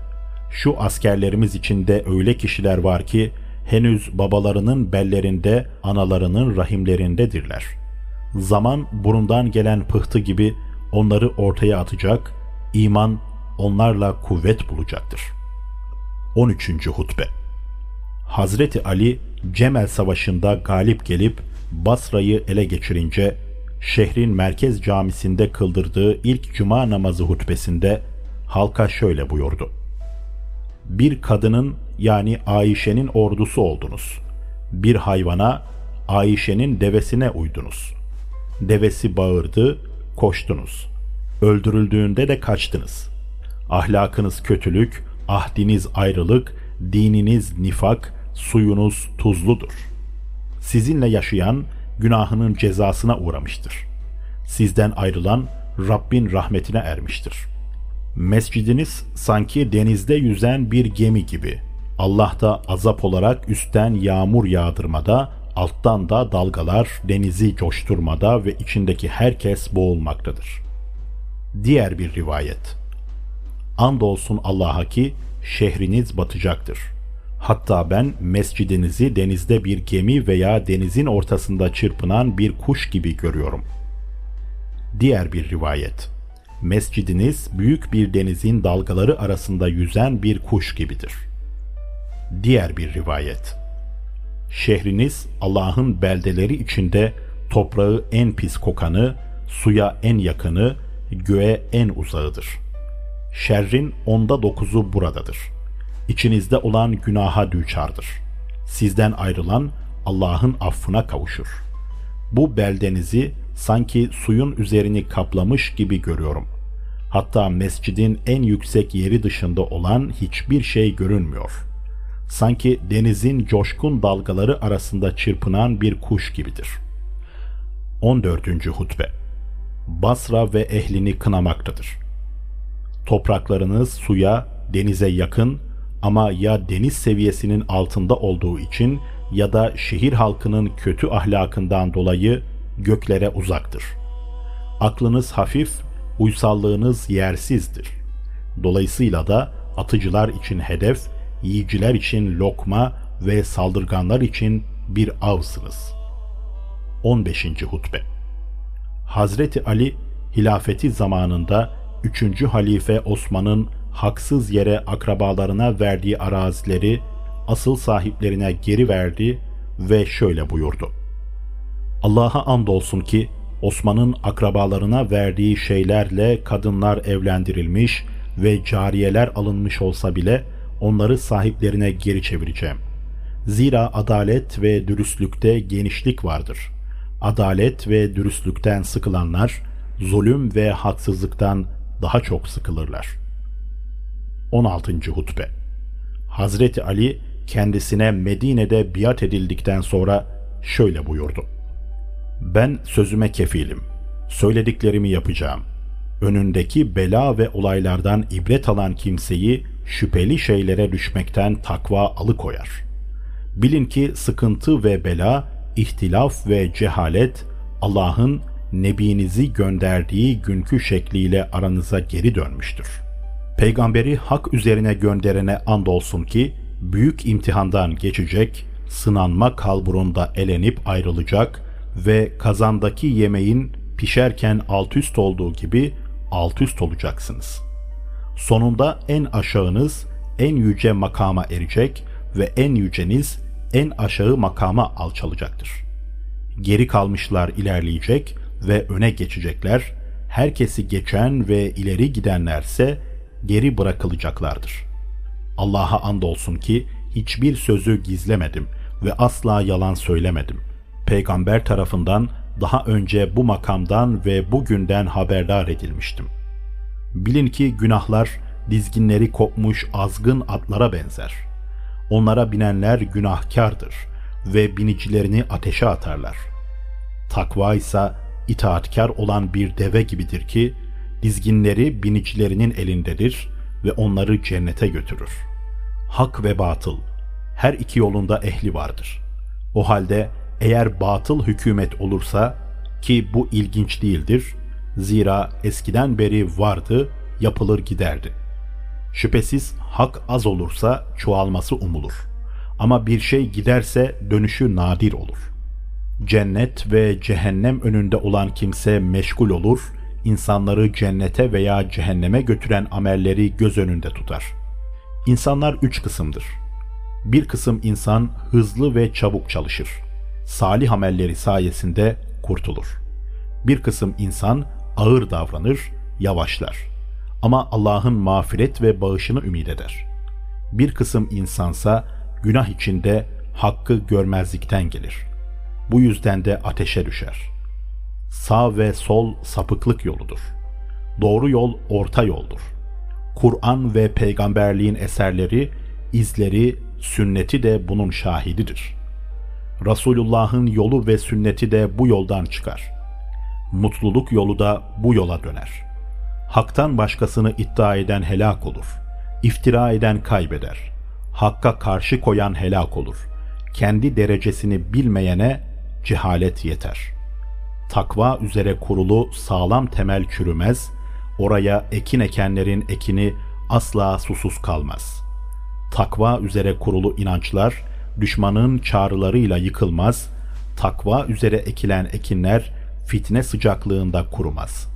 Şu askerlerimiz içinde öyle kişiler var ki henüz babalarının bellerinde, analarının rahimlerindedirler zaman burundan gelen pıhtı gibi onları ortaya atacak, iman onlarla kuvvet bulacaktır. 13. Hutbe Hazreti Ali Cemel Savaşı'nda galip gelip Basra'yı ele geçirince şehrin merkez camisinde kıldırdığı ilk cuma namazı hutbesinde halka şöyle buyurdu. Bir kadının yani Ayşe'nin ordusu oldunuz. Bir hayvana Ayşe'nin devesine uydunuz. Devesi bağırdı, koştunuz. Öldürüldüğünde de kaçtınız. Ahlakınız kötülük, ahdiniz ayrılık, dininiz nifak, suyunuz tuzludur. Sizinle yaşayan günahının cezasına uğramıştır. Sizden ayrılan Rabbin rahmetine ermiştir. Mescidiniz sanki denizde yüzen bir gemi gibi. Allah'ta azap olarak üstten yağmur yağdırmada, alttan da dalgalar denizi coşturmada ve içindeki herkes boğulmaktadır. Diğer bir rivayet. Andolsun Allah'a ki şehriniz batacaktır. Hatta ben mescidinizi denizde bir gemi veya denizin ortasında çırpınan bir kuş gibi görüyorum. Diğer bir rivayet. Mescidiniz büyük bir denizin dalgaları arasında yüzen bir kuş gibidir. Diğer bir rivayet. Şehriniz Allah'ın beldeleri içinde toprağı en pis kokanı, suya en yakını, göğe en uzağıdır. Şerrin onda dokuzu buradadır. İçinizde olan günaha düçardır. Sizden ayrılan Allah'ın affına kavuşur. Bu beldenizi sanki suyun üzerini kaplamış gibi görüyorum. Hatta mescidin en yüksek yeri dışında olan hiçbir şey görünmüyor. Sanki denizin coşkun dalgaları arasında çırpınan bir kuş gibidir. 14. Hutbe Basra ve ehlini kınamaktadır. Topraklarınız suya, denize yakın ama ya deniz seviyesinin altında olduğu için ya da şehir halkının kötü ahlakından dolayı göklere uzaktır. Aklınız hafif, uysallığınız yersizdir. Dolayısıyla da atıcılar için hedef, yiyiciler için lokma ve saldırganlar için bir avsınız. 15. Hutbe Hazreti Ali hilafeti zamanında 3. Halife Osman'ın haksız yere akrabalarına verdiği arazileri asıl sahiplerine geri verdi ve şöyle buyurdu. Allah'a andolsun ki Osman'ın akrabalarına verdiği şeylerle kadınlar evlendirilmiş ve cariyeler alınmış olsa bile onları sahiplerine geri çevireceğim. Zira adalet ve dürüstlükte genişlik vardır. Adalet ve dürüstlükten sıkılanlar, zulüm ve haksızlıktan daha çok sıkılırlar. 16. Hutbe Hazreti Ali kendisine Medine'de biat edildikten sonra şöyle buyurdu. Ben sözüme kefilim. Söylediklerimi yapacağım. Önündeki bela ve olaylardan ibret alan kimseyi şüpheli şeylere düşmekten takva alıkoyar. Bilin ki sıkıntı ve bela, ihtilaf ve cehalet Allah'ın Nebinizi gönderdiği günkü şekliyle aranıza geri dönmüştür. Peygamberi hak üzerine gönderene andolsun ki büyük imtihandan geçecek, sınanma kalburunda elenip ayrılacak ve kazandaki yemeğin pişerken alt üst olduğu gibi alt üst olacaksınız. Sonunda en aşağınız en yüce makama erecek ve en yüceniz en aşağı makama alçalacaktır. Geri kalmışlar ilerleyecek ve öne geçecekler, herkesi geçen ve ileri gidenlerse geri bırakılacaklardır. Allah'a andolsun ki hiçbir sözü gizlemedim ve asla yalan söylemedim. Peygamber tarafından daha önce bu makamdan ve bugünden haberdar edilmiştim. Bilin ki günahlar dizginleri kopmuş azgın atlara benzer. Onlara binenler günahkardır ve binicilerini ateşe atarlar. Takva ise itaatkar olan bir deve gibidir ki dizginleri binicilerinin elindedir ve onları cennete götürür. Hak ve batıl her iki yolunda ehli vardır. O halde eğer batıl hükümet olursa ki bu ilginç değildir. Zira eskiden beri vardı, yapılır giderdi. Şüphesiz hak az olursa çoğalması umulur. Ama bir şey giderse dönüşü nadir olur. Cennet ve cehennem önünde olan kimse meşgul olur, insanları cennete veya cehenneme götüren amelleri göz önünde tutar. İnsanlar üç kısımdır. Bir kısım insan hızlı ve çabuk çalışır. Salih amelleri sayesinde kurtulur. Bir kısım insan ağır davranır, yavaşlar. Ama Allah'ın mağfiret ve bağışını ümit eder. Bir kısım insansa günah içinde hakkı görmezlikten gelir. Bu yüzden de ateşe düşer. Sağ ve sol sapıklık yoludur. Doğru yol orta yoldur. Kur'an ve peygamberliğin eserleri, izleri, sünneti de bunun şahididir. Resulullah'ın yolu ve sünneti de bu yoldan çıkar. Mutluluk yolu da bu yola döner. Hak'tan başkasını iddia eden helak olur. İftira eden kaybeder. Hakka karşı koyan helak olur. Kendi derecesini bilmeyene cehalet yeter. Takva üzere kurulu sağlam temel çürümez, oraya ekin ekenlerin ekini asla susuz kalmaz. Takva üzere kurulu inançlar, düşmanın çağrılarıyla yıkılmaz, takva üzere ekilen ekinler fitne sıcaklığında kurumaz.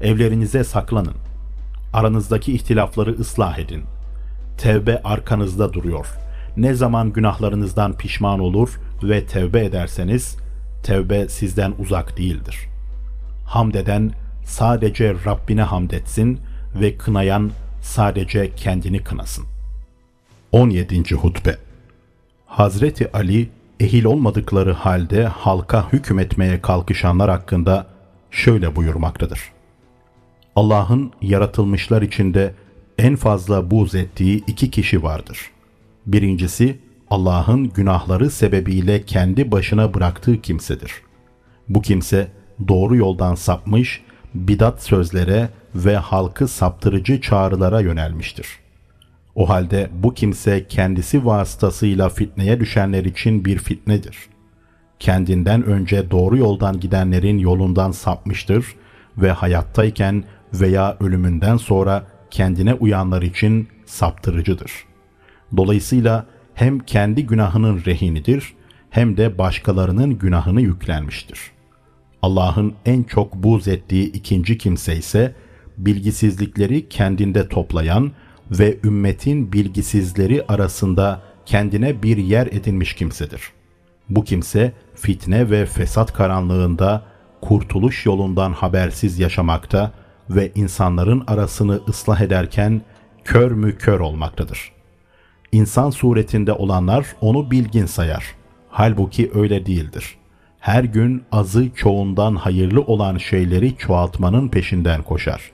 Evlerinize saklanın. Aranızdaki ihtilafları ıslah edin. Tevbe arkanızda duruyor. Ne zaman günahlarınızdan pişman olur ve tevbe ederseniz, tevbe sizden uzak değildir. Hamd eden sadece Rabbine hamd etsin ve kınayan sadece kendini kınasın. 17. Hutbe Hazreti Ali ehil olmadıkları halde halka hükmetmeye kalkışanlar hakkında şöyle buyurmaktadır. Allah'ın yaratılmışlar içinde en fazla buz ettiği iki kişi vardır. Birincisi Allah'ın günahları sebebiyle kendi başına bıraktığı kimsedir. Bu kimse doğru yoldan sapmış, bidat sözlere ve halkı saptırıcı çağrılara yönelmiştir. O halde bu kimse kendisi vasıtasıyla fitneye düşenler için bir fitnedir. Kendinden önce doğru yoldan gidenlerin yolundan sapmıştır ve hayattayken veya ölümünden sonra kendine uyanlar için saptırıcıdır. Dolayısıyla hem kendi günahının rehinidir hem de başkalarının günahını yüklenmiştir. Allah'ın en çok buz ettiği ikinci kimse ise bilgisizlikleri kendinde toplayan ve ümmetin bilgisizleri arasında kendine bir yer edinmiş kimsedir. Bu kimse fitne ve fesat karanlığında kurtuluş yolundan habersiz yaşamakta ve insanların arasını ıslah ederken kör mü kör olmaktadır. İnsan suretinde olanlar onu bilgin sayar. Halbuki öyle değildir. Her gün azı çoğundan hayırlı olan şeyleri çoğaltmanın peşinden koşar.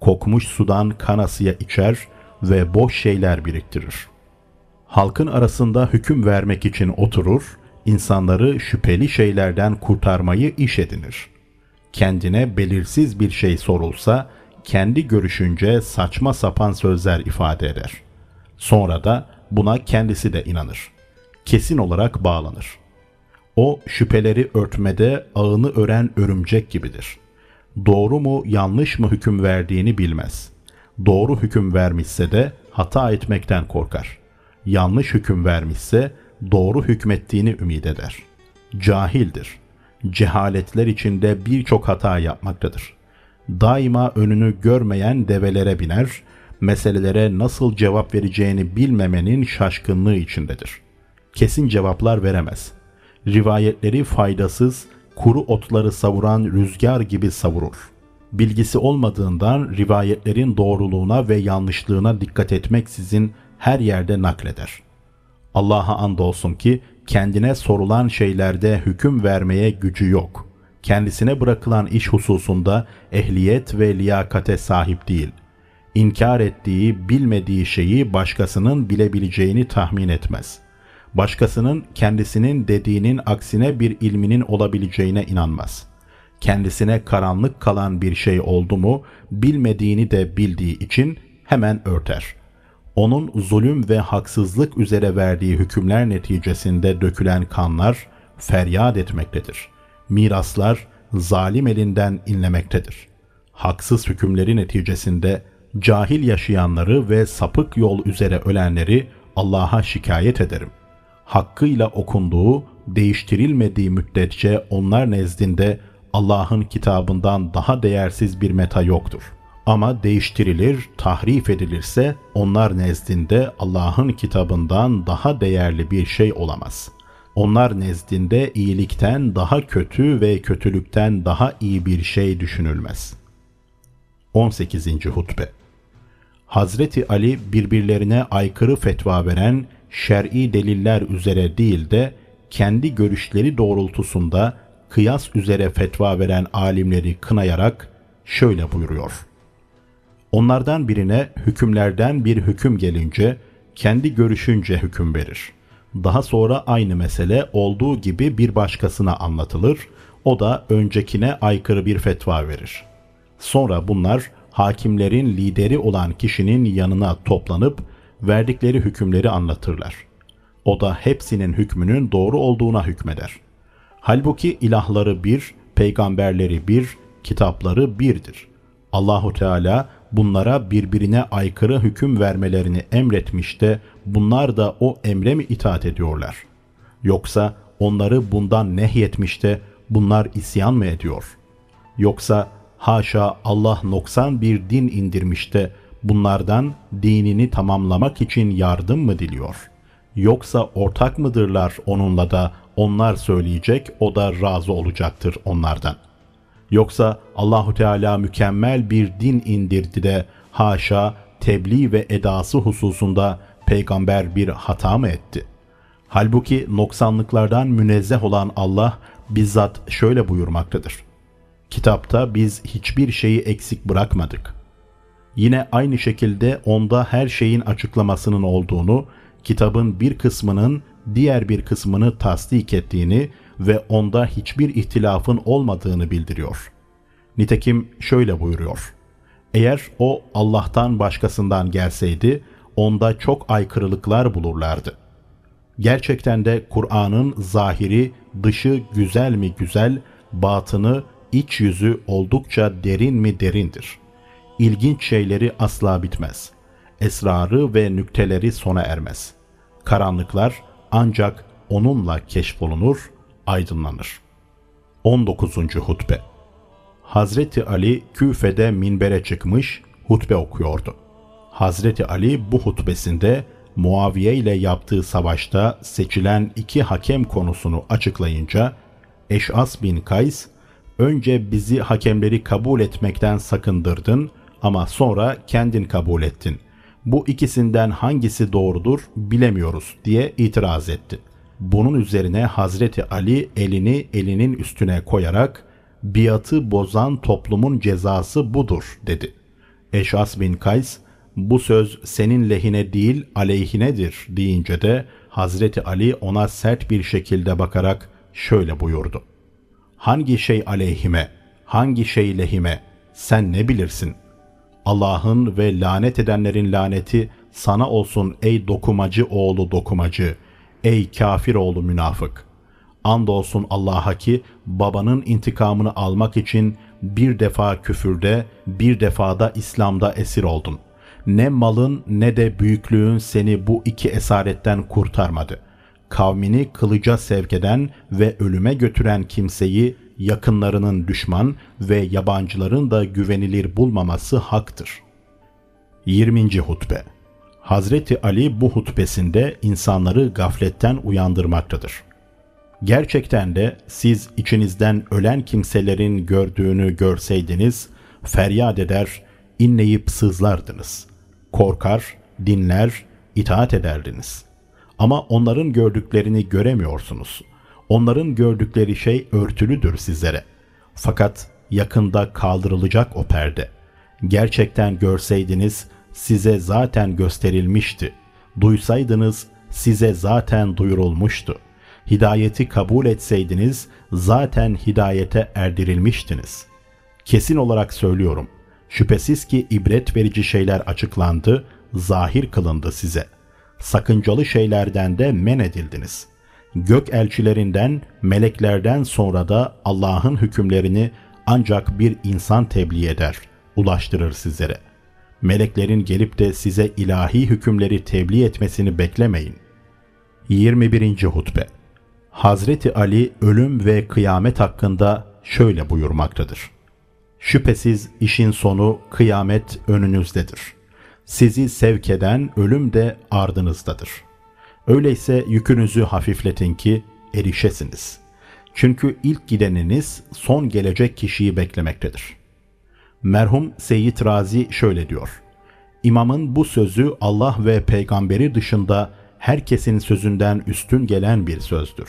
Kokmuş sudan kanasıya içer ve boş şeyler biriktirir. Halkın arasında hüküm vermek için oturur, insanları şüpheli şeylerden kurtarmayı iş edinir. Kendine belirsiz bir şey sorulsa, kendi görüşünce saçma sapan sözler ifade eder. Sonra da buna kendisi de inanır. Kesin olarak bağlanır. O şüpheleri örtmede ağını ören örümcek gibidir. Doğru mu yanlış mı hüküm verdiğini bilmez.'' doğru hüküm vermişse de hata etmekten korkar. Yanlış hüküm vermişse doğru hükmettiğini ümit eder. Cahildir. Cehaletler içinde birçok hata yapmaktadır. Daima önünü görmeyen develere biner, meselelere nasıl cevap vereceğini bilmemenin şaşkınlığı içindedir. Kesin cevaplar veremez. Rivayetleri faydasız, kuru otları savuran rüzgar gibi savurur.'' bilgisi olmadığından rivayetlerin doğruluğuna ve yanlışlığına dikkat etmeksizin her yerde nakleder. Allah'a andolsun ki kendine sorulan şeylerde hüküm vermeye gücü yok. Kendisine bırakılan iş hususunda ehliyet ve liyakate sahip değil. İnkar ettiği, bilmediği şeyi başkasının bilebileceğini tahmin etmez. Başkasının kendisinin dediğinin aksine bir ilminin olabileceğine inanmaz.'' kendisine karanlık kalan bir şey oldu mu bilmediğini de bildiği için hemen örter. Onun zulüm ve haksızlık üzere verdiği hükümler neticesinde dökülen kanlar feryat etmektedir. Miraslar zalim elinden inlemektedir. Haksız hükümleri neticesinde cahil yaşayanları ve sapık yol üzere ölenleri Allah'a şikayet ederim. Hakkıyla okunduğu, değiştirilmediği müddetçe onlar nezdinde Allah'ın kitabından daha değersiz bir meta yoktur. Ama değiştirilir, tahrif edilirse onlar nezdinde Allah'ın kitabından daha değerli bir şey olamaz. Onlar nezdinde iyilikten daha kötü ve kötülükten daha iyi bir şey düşünülmez. 18. Hutbe Hazreti Ali birbirlerine aykırı fetva veren şer'i deliller üzere değil de kendi görüşleri doğrultusunda kıyas üzere fetva veren alimleri kınayarak şöyle buyuruyor. Onlardan birine hükümlerden bir hüküm gelince kendi görüşünce hüküm verir. Daha sonra aynı mesele olduğu gibi bir başkasına anlatılır. O da öncekine aykırı bir fetva verir. Sonra bunlar hakimlerin lideri olan kişinin yanına toplanıp verdikleri hükümleri anlatırlar. O da hepsinin hükmünün doğru olduğuna hükmeder. Halbuki ilahları bir, peygamberleri bir, kitapları birdir. Allahu Teala bunlara birbirine aykırı hüküm vermelerini emretmiş de bunlar da o emre mi itaat ediyorlar? Yoksa onları bundan nehyetmiş de bunlar isyan mı ediyor? Yoksa haşa Allah noksan bir din indirmiş de bunlardan dinini tamamlamak için yardım mı diliyor? Yoksa ortak mıdırlar onunla da onlar söyleyecek o da razı olacaktır onlardan. Yoksa Allahu Teala mükemmel bir din indirdi de haşa tebliğ ve edası hususunda peygamber bir hata mı etti? Halbuki noksanlıklardan münezzeh olan Allah bizzat şöyle buyurmaktadır. Kitapta biz hiçbir şeyi eksik bırakmadık. Yine aynı şekilde onda her şeyin açıklamasının olduğunu, kitabın bir kısmının diğer bir kısmını tasdik ettiğini ve onda hiçbir ihtilafın olmadığını bildiriyor. Nitekim şöyle buyuruyor. Eğer o Allah'tan başkasından gelseydi onda çok aykırılıklar bulurlardı. Gerçekten de Kur'an'ın zahiri, dışı güzel mi güzel, batını, iç yüzü oldukça derin mi derindir. İlginç şeyleri asla bitmez. Esrarı ve nükteleri sona ermez. Karanlıklar ancak onunla keşfolunur, aydınlanır. 19. Hutbe Hazreti Ali Küfe'de minbere çıkmış, hutbe okuyordu. Hazreti Ali bu hutbesinde Muaviye ile yaptığı savaşta seçilen iki hakem konusunu açıklayınca Eş'as bin Kays, önce bizi hakemleri kabul etmekten sakındırdın ama sonra kendin kabul ettin. Bu ikisinden hangisi doğrudur bilemiyoruz diye itiraz etti. Bunun üzerine Hazreti Ali elini elinin üstüne koyarak biatı bozan toplumun cezası budur dedi. Eşas bin Kays bu söz senin lehine değil aleyhinedir deyince de Hazreti Ali ona sert bir şekilde bakarak şöyle buyurdu. Hangi şey aleyhime, hangi şey lehime sen ne bilirsin? Allah'ın ve lanet edenlerin laneti sana olsun ey dokumacı oğlu dokumacı, ey kafir oğlu münafık. Andolsun Allah'a ki babanın intikamını almak için bir defa küfürde, bir defada İslam'da esir oldun. Ne malın ne de büyüklüğün seni bu iki esaretten kurtarmadı. Kavmini kılıca sevk eden ve ölüme götüren kimseyi yakınlarının düşman ve yabancıların da güvenilir bulmaması haktır. 20. Hutbe Hazreti Ali bu hutbesinde insanları gafletten uyandırmaktadır. Gerçekten de siz içinizden ölen kimselerin gördüğünü görseydiniz, feryat eder, inleyip sızlardınız. Korkar, dinler, itaat ederdiniz. Ama onların gördüklerini göremiyorsunuz. Onların gördükleri şey örtülüdür sizlere. Fakat yakında kaldırılacak o perde. Gerçekten görseydiniz size zaten gösterilmişti. Duysaydınız size zaten duyurulmuştu. Hidayeti kabul etseydiniz zaten hidayete erdirilmiştiniz. Kesin olarak söylüyorum. Şüphesiz ki ibret verici şeyler açıklandı, zahir kılındı size. Sakıncalı şeylerden de men edildiniz. Gök elçilerinden, meleklerden sonra da Allah'ın hükümlerini ancak bir insan tebliğ eder, ulaştırır sizlere. Meleklerin gelip de size ilahi hükümleri tebliğ etmesini beklemeyin. 21. Hutbe Hazreti Ali ölüm ve kıyamet hakkında şöyle buyurmaktadır. Şüphesiz işin sonu kıyamet önünüzdedir. Sizi sevk eden ölüm de ardınızdadır. Öyleyse yükünüzü hafifletin ki erişesiniz. Çünkü ilk gideniniz son gelecek kişiyi beklemektedir. Merhum Seyyid Razi şöyle diyor. İmamın bu sözü Allah ve peygamberi dışında herkesin sözünden üstün gelen bir sözdür.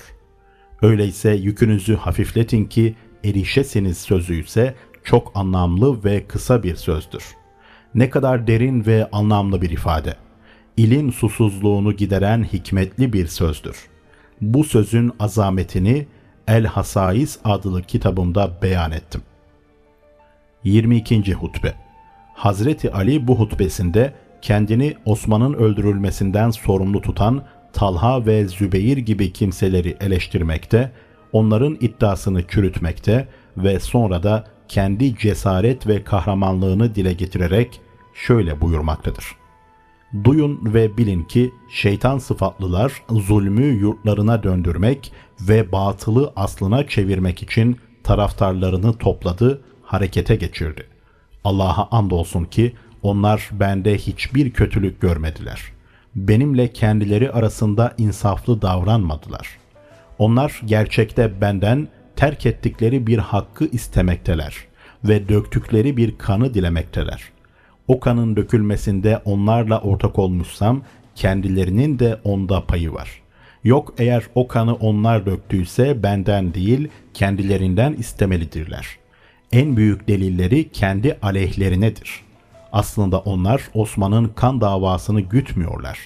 Öyleyse yükünüzü hafifletin ki erişesiniz sözü ise çok anlamlı ve kısa bir sözdür. Ne kadar derin ve anlamlı bir ifade. İlim susuzluğunu gideren hikmetli bir sözdür. Bu sözün azametini El Hasais adlı kitabımda beyan ettim. 22. Hutbe Hazreti Ali bu hutbesinde kendini Osman'ın öldürülmesinden sorumlu tutan Talha ve Zübeyir gibi kimseleri eleştirmekte, onların iddiasını çürütmekte ve sonra da kendi cesaret ve kahramanlığını dile getirerek şöyle buyurmaktadır. Duyun ve bilin ki şeytan sıfatlılar zulmü yurtlarına döndürmek ve batılı aslına çevirmek için taraftarlarını topladı, harekete geçirdi. Allah'a andolsun ki onlar bende hiçbir kötülük görmediler. Benimle kendileri arasında insaflı davranmadılar. Onlar gerçekte benden terk ettikleri bir hakkı istemekteler ve döktükleri bir kanı dilemekteler. O kanın dökülmesinde onlarla ortak olmuşsam kendilerinin de onda payı var. Yok eğer o kanı onlar döktüyse benden değil kendilerinden istemelidirler. En büyük delilleri kendi aleyhlerinedir. Aslında onlar Osman'ın kan davasını gütmüyorlar.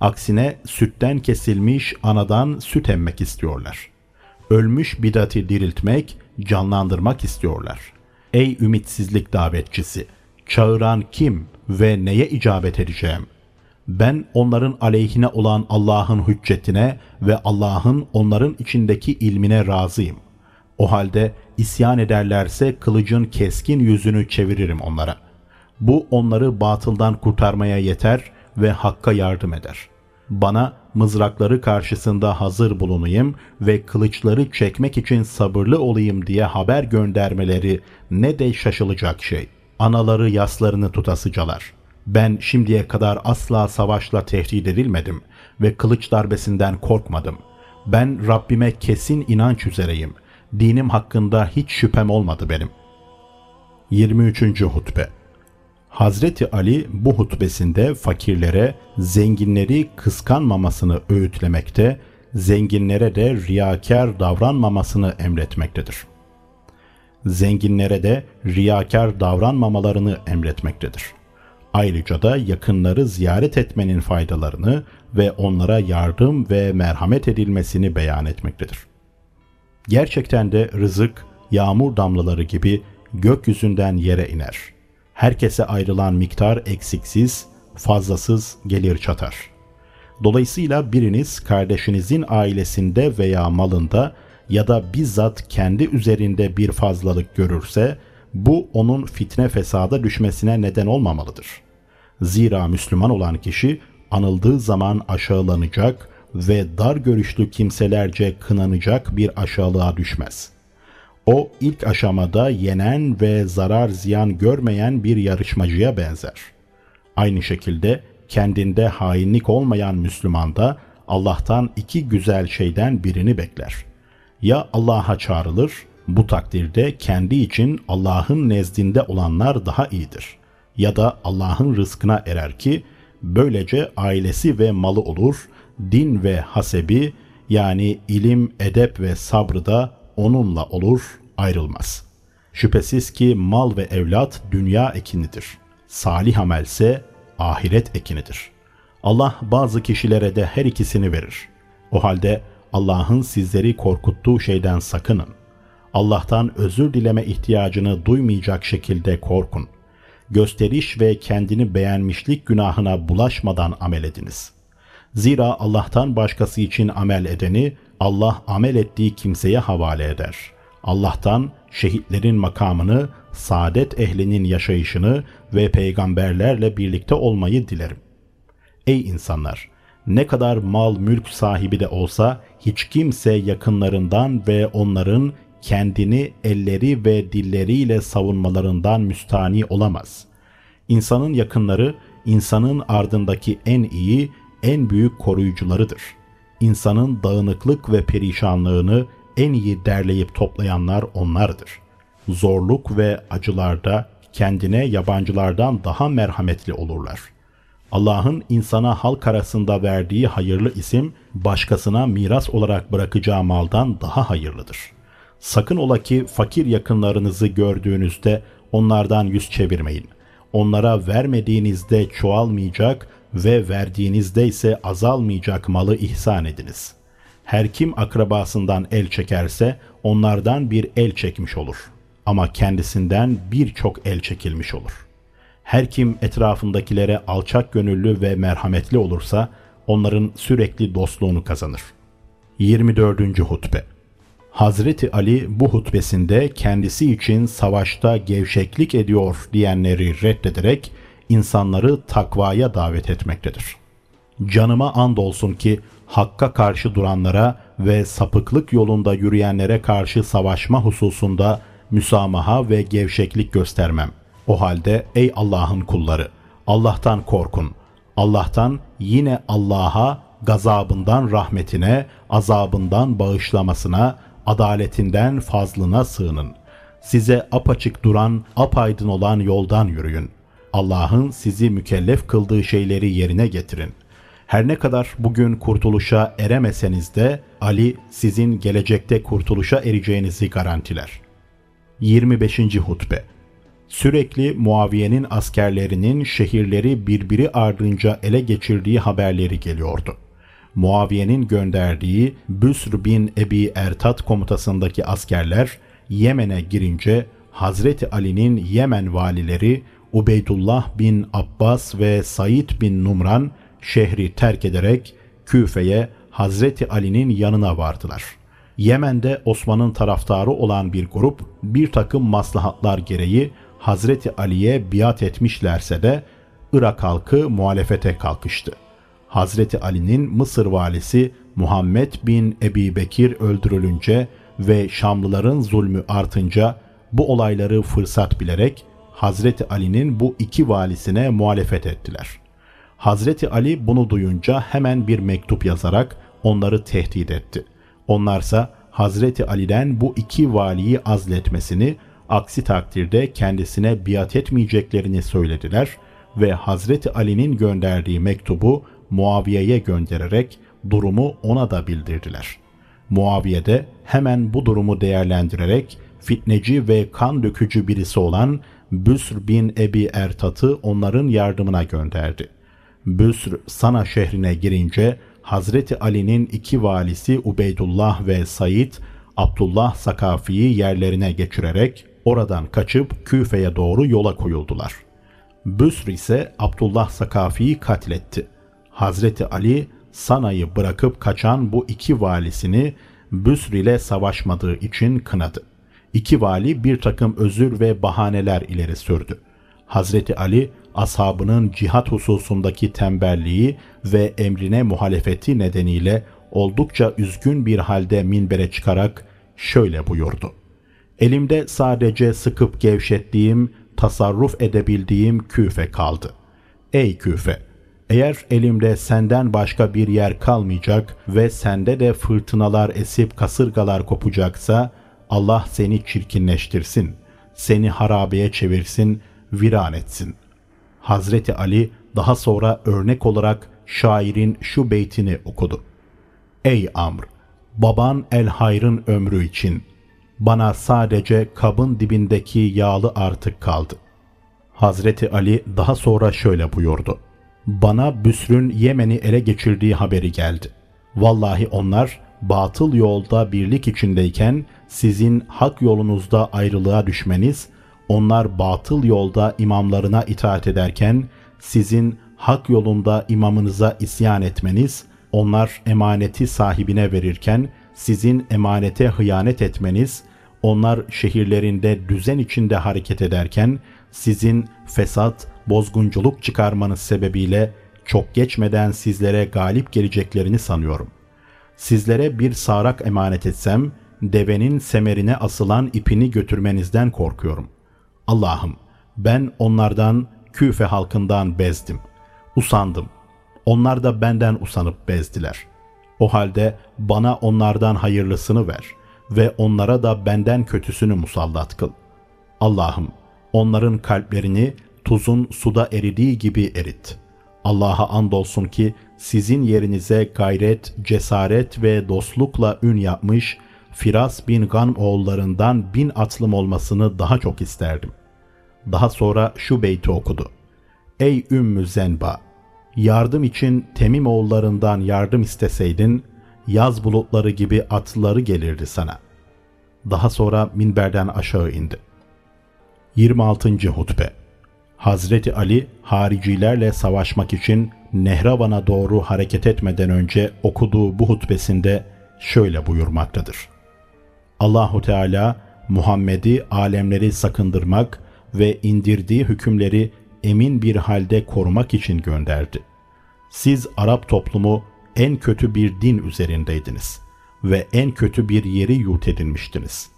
Aksine sütten kesilmiş anadan süt emmek istiyorlar.'' ölmüş bidati diriltmek, canlandırmak istiyorlar. Ey ümitsizlik davetçisi! Çağıran kim ve neye icabet edeceğim? Ben onların aleyhine olan Allah'ın hüccetine ve Allah'ın onların içindeki ilmine razıyım. O halde isyan ederlerse kılıcın keskin yüzünü çeviririm onlara. Bu onları batıldan kurtarmaya yeter ve hakka yardım eder. Bana mızrakları karşısında hazır bulunayım ve kılıçları çekmek için sabırlı olayım diye haber göndermeleri ne de şaşılacak şey. Anaları yaslarını tutasıcalar. Ben şimdiye kadar asla savaşla tehdit edilmedim ve kılıç darbesinden korkmadım. Ben Rabbime kesin inanç üzereyim. Dinim hakkında hiç şüphem olmadı benim. 23. Hutbe Hazreti Ali bu hutbesinde fakirlere zenginleri kıskanmamasını öğütlemekte, zenginlere de riyakar davranmamasını emretmektedir. Zenginlere de riyakar davranmamalarını emretmektedir. Ayrıca da yakınları ziyaret etmenin faydalarını ve onlara yardım ve merhamet edilmesini beyan etmektedir. Gerçekten de rızık, yağmur damlaları gibi gökyüzünden yere iner.'' herkese ayrılan miktar eksiksiz, fazlasız gelir çatar. Dolayısıyla biriniz kardeşinizin ailesinde veya malında ya da bizzat kendi üzerinde bir fazlalık görürse bu onun fitne fesada düşmesine neden olmamalıdır. Zira Müslüman olan kişi anıldığı zaman aşağılanacak ve dar görüşlü kimselerce kınanacak bir aşağılığa düşmez.'' O ilk aşamada yenen ve zarar ziyan görmeyen bir yarışmacıya benzer. Aynı şekilde kendinde hainlik olmayan Müslüman da Allah'tan iki güzel şeyden birini bekler. Ya Allah'a çağrılır, bu takdirde kendi için Allah'ın nezdinde olanlar daha iyidir. Ya da Allah'ın rızkına erer ki böylece ailesi ve malı olur, din ve hasebi yani ilim, edep ve sabrı da onunla olur, ayrılmaz. Şüphesiz ki mal ve evlat dünya ekinidir. Salih amelse ahiret ekinidir. Allah bazı kişilere de her ikisini verir. O halde Allah'ın sizleri korkuttuğu şeyden sakının. Allah'tan özür dileme ihtiyacını duymayacak şekilde korkun. Gösteriş ve kendini beğenmişlik günahına bulaşmadan amel ediniz. Zira Allah'tan başkası için amel edeni Allah amel ettiği kimseye havale eder.'' Allah'tan şehitlerin makamını, saadet ehlinin yaşayışını ve peygamberlerle birlikte olmayı dilerim. Ey insanlar! Ne kadar mal mülk sahibi de olsa hiç kimse yakınlarından ve onların kendini elleri ve dilleriyle savunmalarından müstani olamaz. İnsanın yakınları, insanın ardındaki en iyi, en büyük koruyucularıdır. İnsanın dağınıklık ve perişanlığını en iyi derleyip toplayanlar onlardır. Zorluk ve acılarda kendine yabancılardan daha merhametli olurlar. Allah'ın insana halk arasında verdiği hayırlı isim başkasına miras olarak bırakacağı maldan daha hayırlıdır. Sakın ola ki fakir yakınlarınızı gördüğünüzde onlardan yüz çevirmeyin. Onlara vermediğinizde çoğalmayacak ve verdiğinizde ise azalmayacak malı ihsan ediniz.'' Her kim akrabasından el çekerse onlardan bir el çekmiş olur. Ama kendisinden birçok el çekilmiş olur. Her kim etrafındakilere alçak gönüllü ve merhametli olursa onların sürekli dostluğunu kazanır. 24. Hutbe Hazreti Ali bu hutbesinde kendisi için savaşta gevşeklik ediyor diyenleri reddederek insanları takvaya davet etmektedir. Canıma andolsun ki hakka karşı duranlara ve sapıklık yolunda yürüyenlere karşı savaşma hususunda müsamaha ve gevşeklik göstermem. O halde ey Allah'ın kulları, Allah'tan korkun. Allah'tan yine Allah'a gazabından rahmetine, azabından bağışlamasına, adaletinden fazlına sığının. Size apaçık duran, apaydın olan yoldan yürüyün. Allah'ın sizi mükellef kıldığı şeyleri yerine getirin. Her ne kadar bugün kurtuluşa eremeseniz de Ali sizin gelecekte kurtuluşa ereceğinizi garantiler. 25. Hutbe Sürekli Muaviye'nin askerlerinin şehirleri birbiri ardınca ele geçirdiği haberleri geliyordu. Muaviye'nin gönderdiği Büsr bin Ebi Ertat komutasındaki askerler Yemen'e girince Hazreti Ali'nin Yemen valileri Ubeydullah bin Abbas ve Said bin Numran şehri terk ederek Küfe'ye Hazreti Ali'nin yanına vardılar. Yemen'de Osman'ın taraftarı olan bir grup bir takım maslahatlar gereği Hazreti Ali'ye biat etmişlerse de Irak halkı muhalefete kalkıştı. Hazreti Ali'nin Mısır valisi Muhammed bin Ebi Bekir öldürülünce ve Şamlıların zulmü artınca bu olayları fırsat bilerek Hazreti Ali'nin bu iki valisine muhalefet ettiler. Hazreti Ali bunu duyunca hemen bir mektup yazarak onları tehdit etti. Onlarsa Hazreti Ali'den bu iki valiyi azletmesini, aksi takdirde kendisine biat etmeyeceklerini söylediler ve Hazreti Ali'nin gönderdiği mektubu Muaviye'ye göndererek durumu ona da bildirdiler. Muaviye de hemen bu durumu değerlendirerek fitneci ve kan dökücü birisi olan Büsr bin Ebi Ertat'ı onların yardımına gönderdi. Büsr Sana şehrine girince Hazreti Ali'nin iki valisi Ubeydullah ve Said Abdullah Sakafi'yi yerlerine geçirerek oradan kaçıp Küfe'ye doğru yola koyuldular. Büsr ise Abdullah Sakafi'yi katletti. Hazreti Ali Sana'yı bırakıp kaçan bu iki valisini Büsr ile savaşmadığı için kınadı. İki vali bir takım özür ve bahaneler ileri sürdü. Hazreti Ali ashabının cihat hususundaki tembelliği ve emrine muhalefeti nedeniyle oldukça üzgün bir halde minbere çıkarak şöyle buyurdu. Elimde sadece sıkıp gevşettiğim, tasarruf edebildiğim küfe kaldı. Ey küfe! Eğer elimde senden başka bir yer kalmayacak ve sende de fırtınalar esip kasırgalar kopacaksa Allah seni çirkinleştirsin, seni harabeye çevirsin, viran etsin. Hazreti Ali daha sonra örnek olarak şairin şu beytini okudu. Ey Amr! Baban El Hayr'ın ömrü için bana sadece kabın dibindeki yağlı artık kaldı. Hazreti Ali daha sonra şöyle buyurdu. Bana Büsr'ün Yemen'i ele geçirdiği haberi geldi. Vallahi onlar batıl yolda birlik içindeyken sizin hak yolunuzda ayrılığa düşmeniz, onlar batıl yolda imamlarına itaat ederken sizin hak yolunda imamınıza isyan etmeniz, onlar emaneti sahibine verirken sizin emanete hıyanet etmeniz, onlar şehirlerinde düzen içinde hareket ederken sizin fesat, bozgunculuk çıkarmanız sebebiyle çok geçmeden sizlere galip geleceklerini sanıyorum. Sizlere bir sarak emanet etsem, devenin semerine asılan ipini götürmenizden korkuyorum. Allah'ım, ben onlardan, küfe halkından bezdim. Usandım. Onlar da benden usanıp bezdiler. O halde bana onlardan hayırlısını ver ve onlara da benden kötüsünü musallat kıl. Allah'ım, onların kalplerini tuzun suda eridiği gibi erit. Allah'a andolsun ki sizin yerinize gayret, cesaret ve dostlukla ün yapmış Firas bin Gan oğullarından bin atlım olmasını daha çok isterdim. Daha sonra şu beyti okudu. Ey Ümmü Zenba! Yardım için Temim oğullarından yardım isteseydin, yaz bulutları gibi atları gelirdi sana. Daha sonra minberden aşağı indi. 26. Hutbe Hazreti Ali haricilerle savaşmak için Nehravan'a doğru hareket etmeden önce okuduğu bu hutbesinde şöyle buyurmaktadır. Allahu Teala Muhammed'i alemleri sakındırmak ve indirdiği hükümleri emin bir halde korumak için gönderdi. Siz Arap toplumu en kötü bir din üzerindeydiniz ve en kötü bir yeri yurt edinmiştiniz.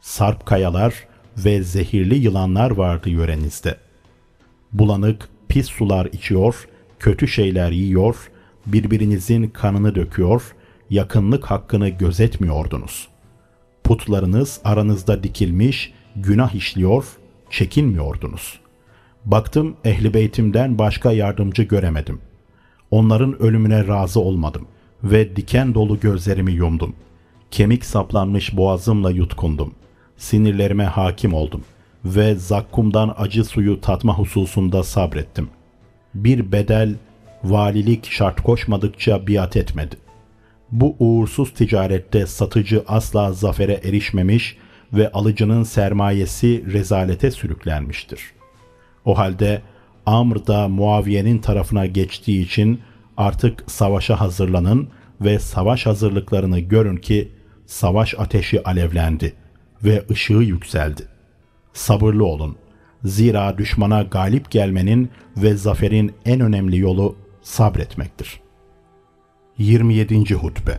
Sarp kayalar ve zehirli yılanlar vardı yörenizde. Bulanık, pis sular içiyor, kötü şeyler yiyor, birbirinizin kanını döküyor, yakınlık hakkını gözetmiyordunuz. Putlarınız aranızda dikilmiş, günah işliyor, çekinmiyordunuz. Baktım ehli beytimden başka yardımcı göremedim. Onların ölümüne razı olmadım ve diken dolu gözlerimi yumdum. Kemik saplanmış boğazımla yutkundum. Sinirlerime hakim oldum ve zakkumdan acı suyu tatma hususunda sabrettim. Bir bedel, valilik şart koşmadıkça biat etmedi. Bu uğursuz ticarette satıcı asla zafere erişmemiş ve alıcının sermayesi rezalete sürüklenmiştir.'' O halde Amr da Muaviye'nin tarafına geçtiği için artık savaşa hazırlanın ve savaş hazırlıklarını görün ki savaş ateşi alevlendi ve ışığı yükseldi. Sabırlı olun. Zira düşmana galip gelmenin ve zaferin en önemli yolu sabretmektir. 27. Hutbe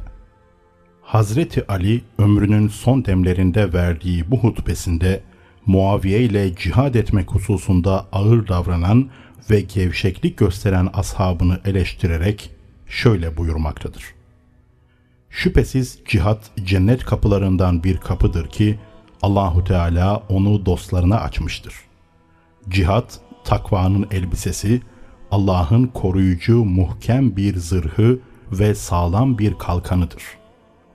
Hazreti Ali ömrünün son demlerinde verdiği bu hutbesinde Muaviye ile cihad etmek hususunda ağır davranan ve gevşeklik gösteren ashabını eleştirerek şöyle buyurmaktadır. Şüphesiz cihat cennet kapılarından bir kapıdır ki Allahu Teala onu dostlarına açmıştır. Cihat takvanın elbisesi, Allah'ın koruyucu muhkem bir zırhı ve sağlam bir kalkanıdır.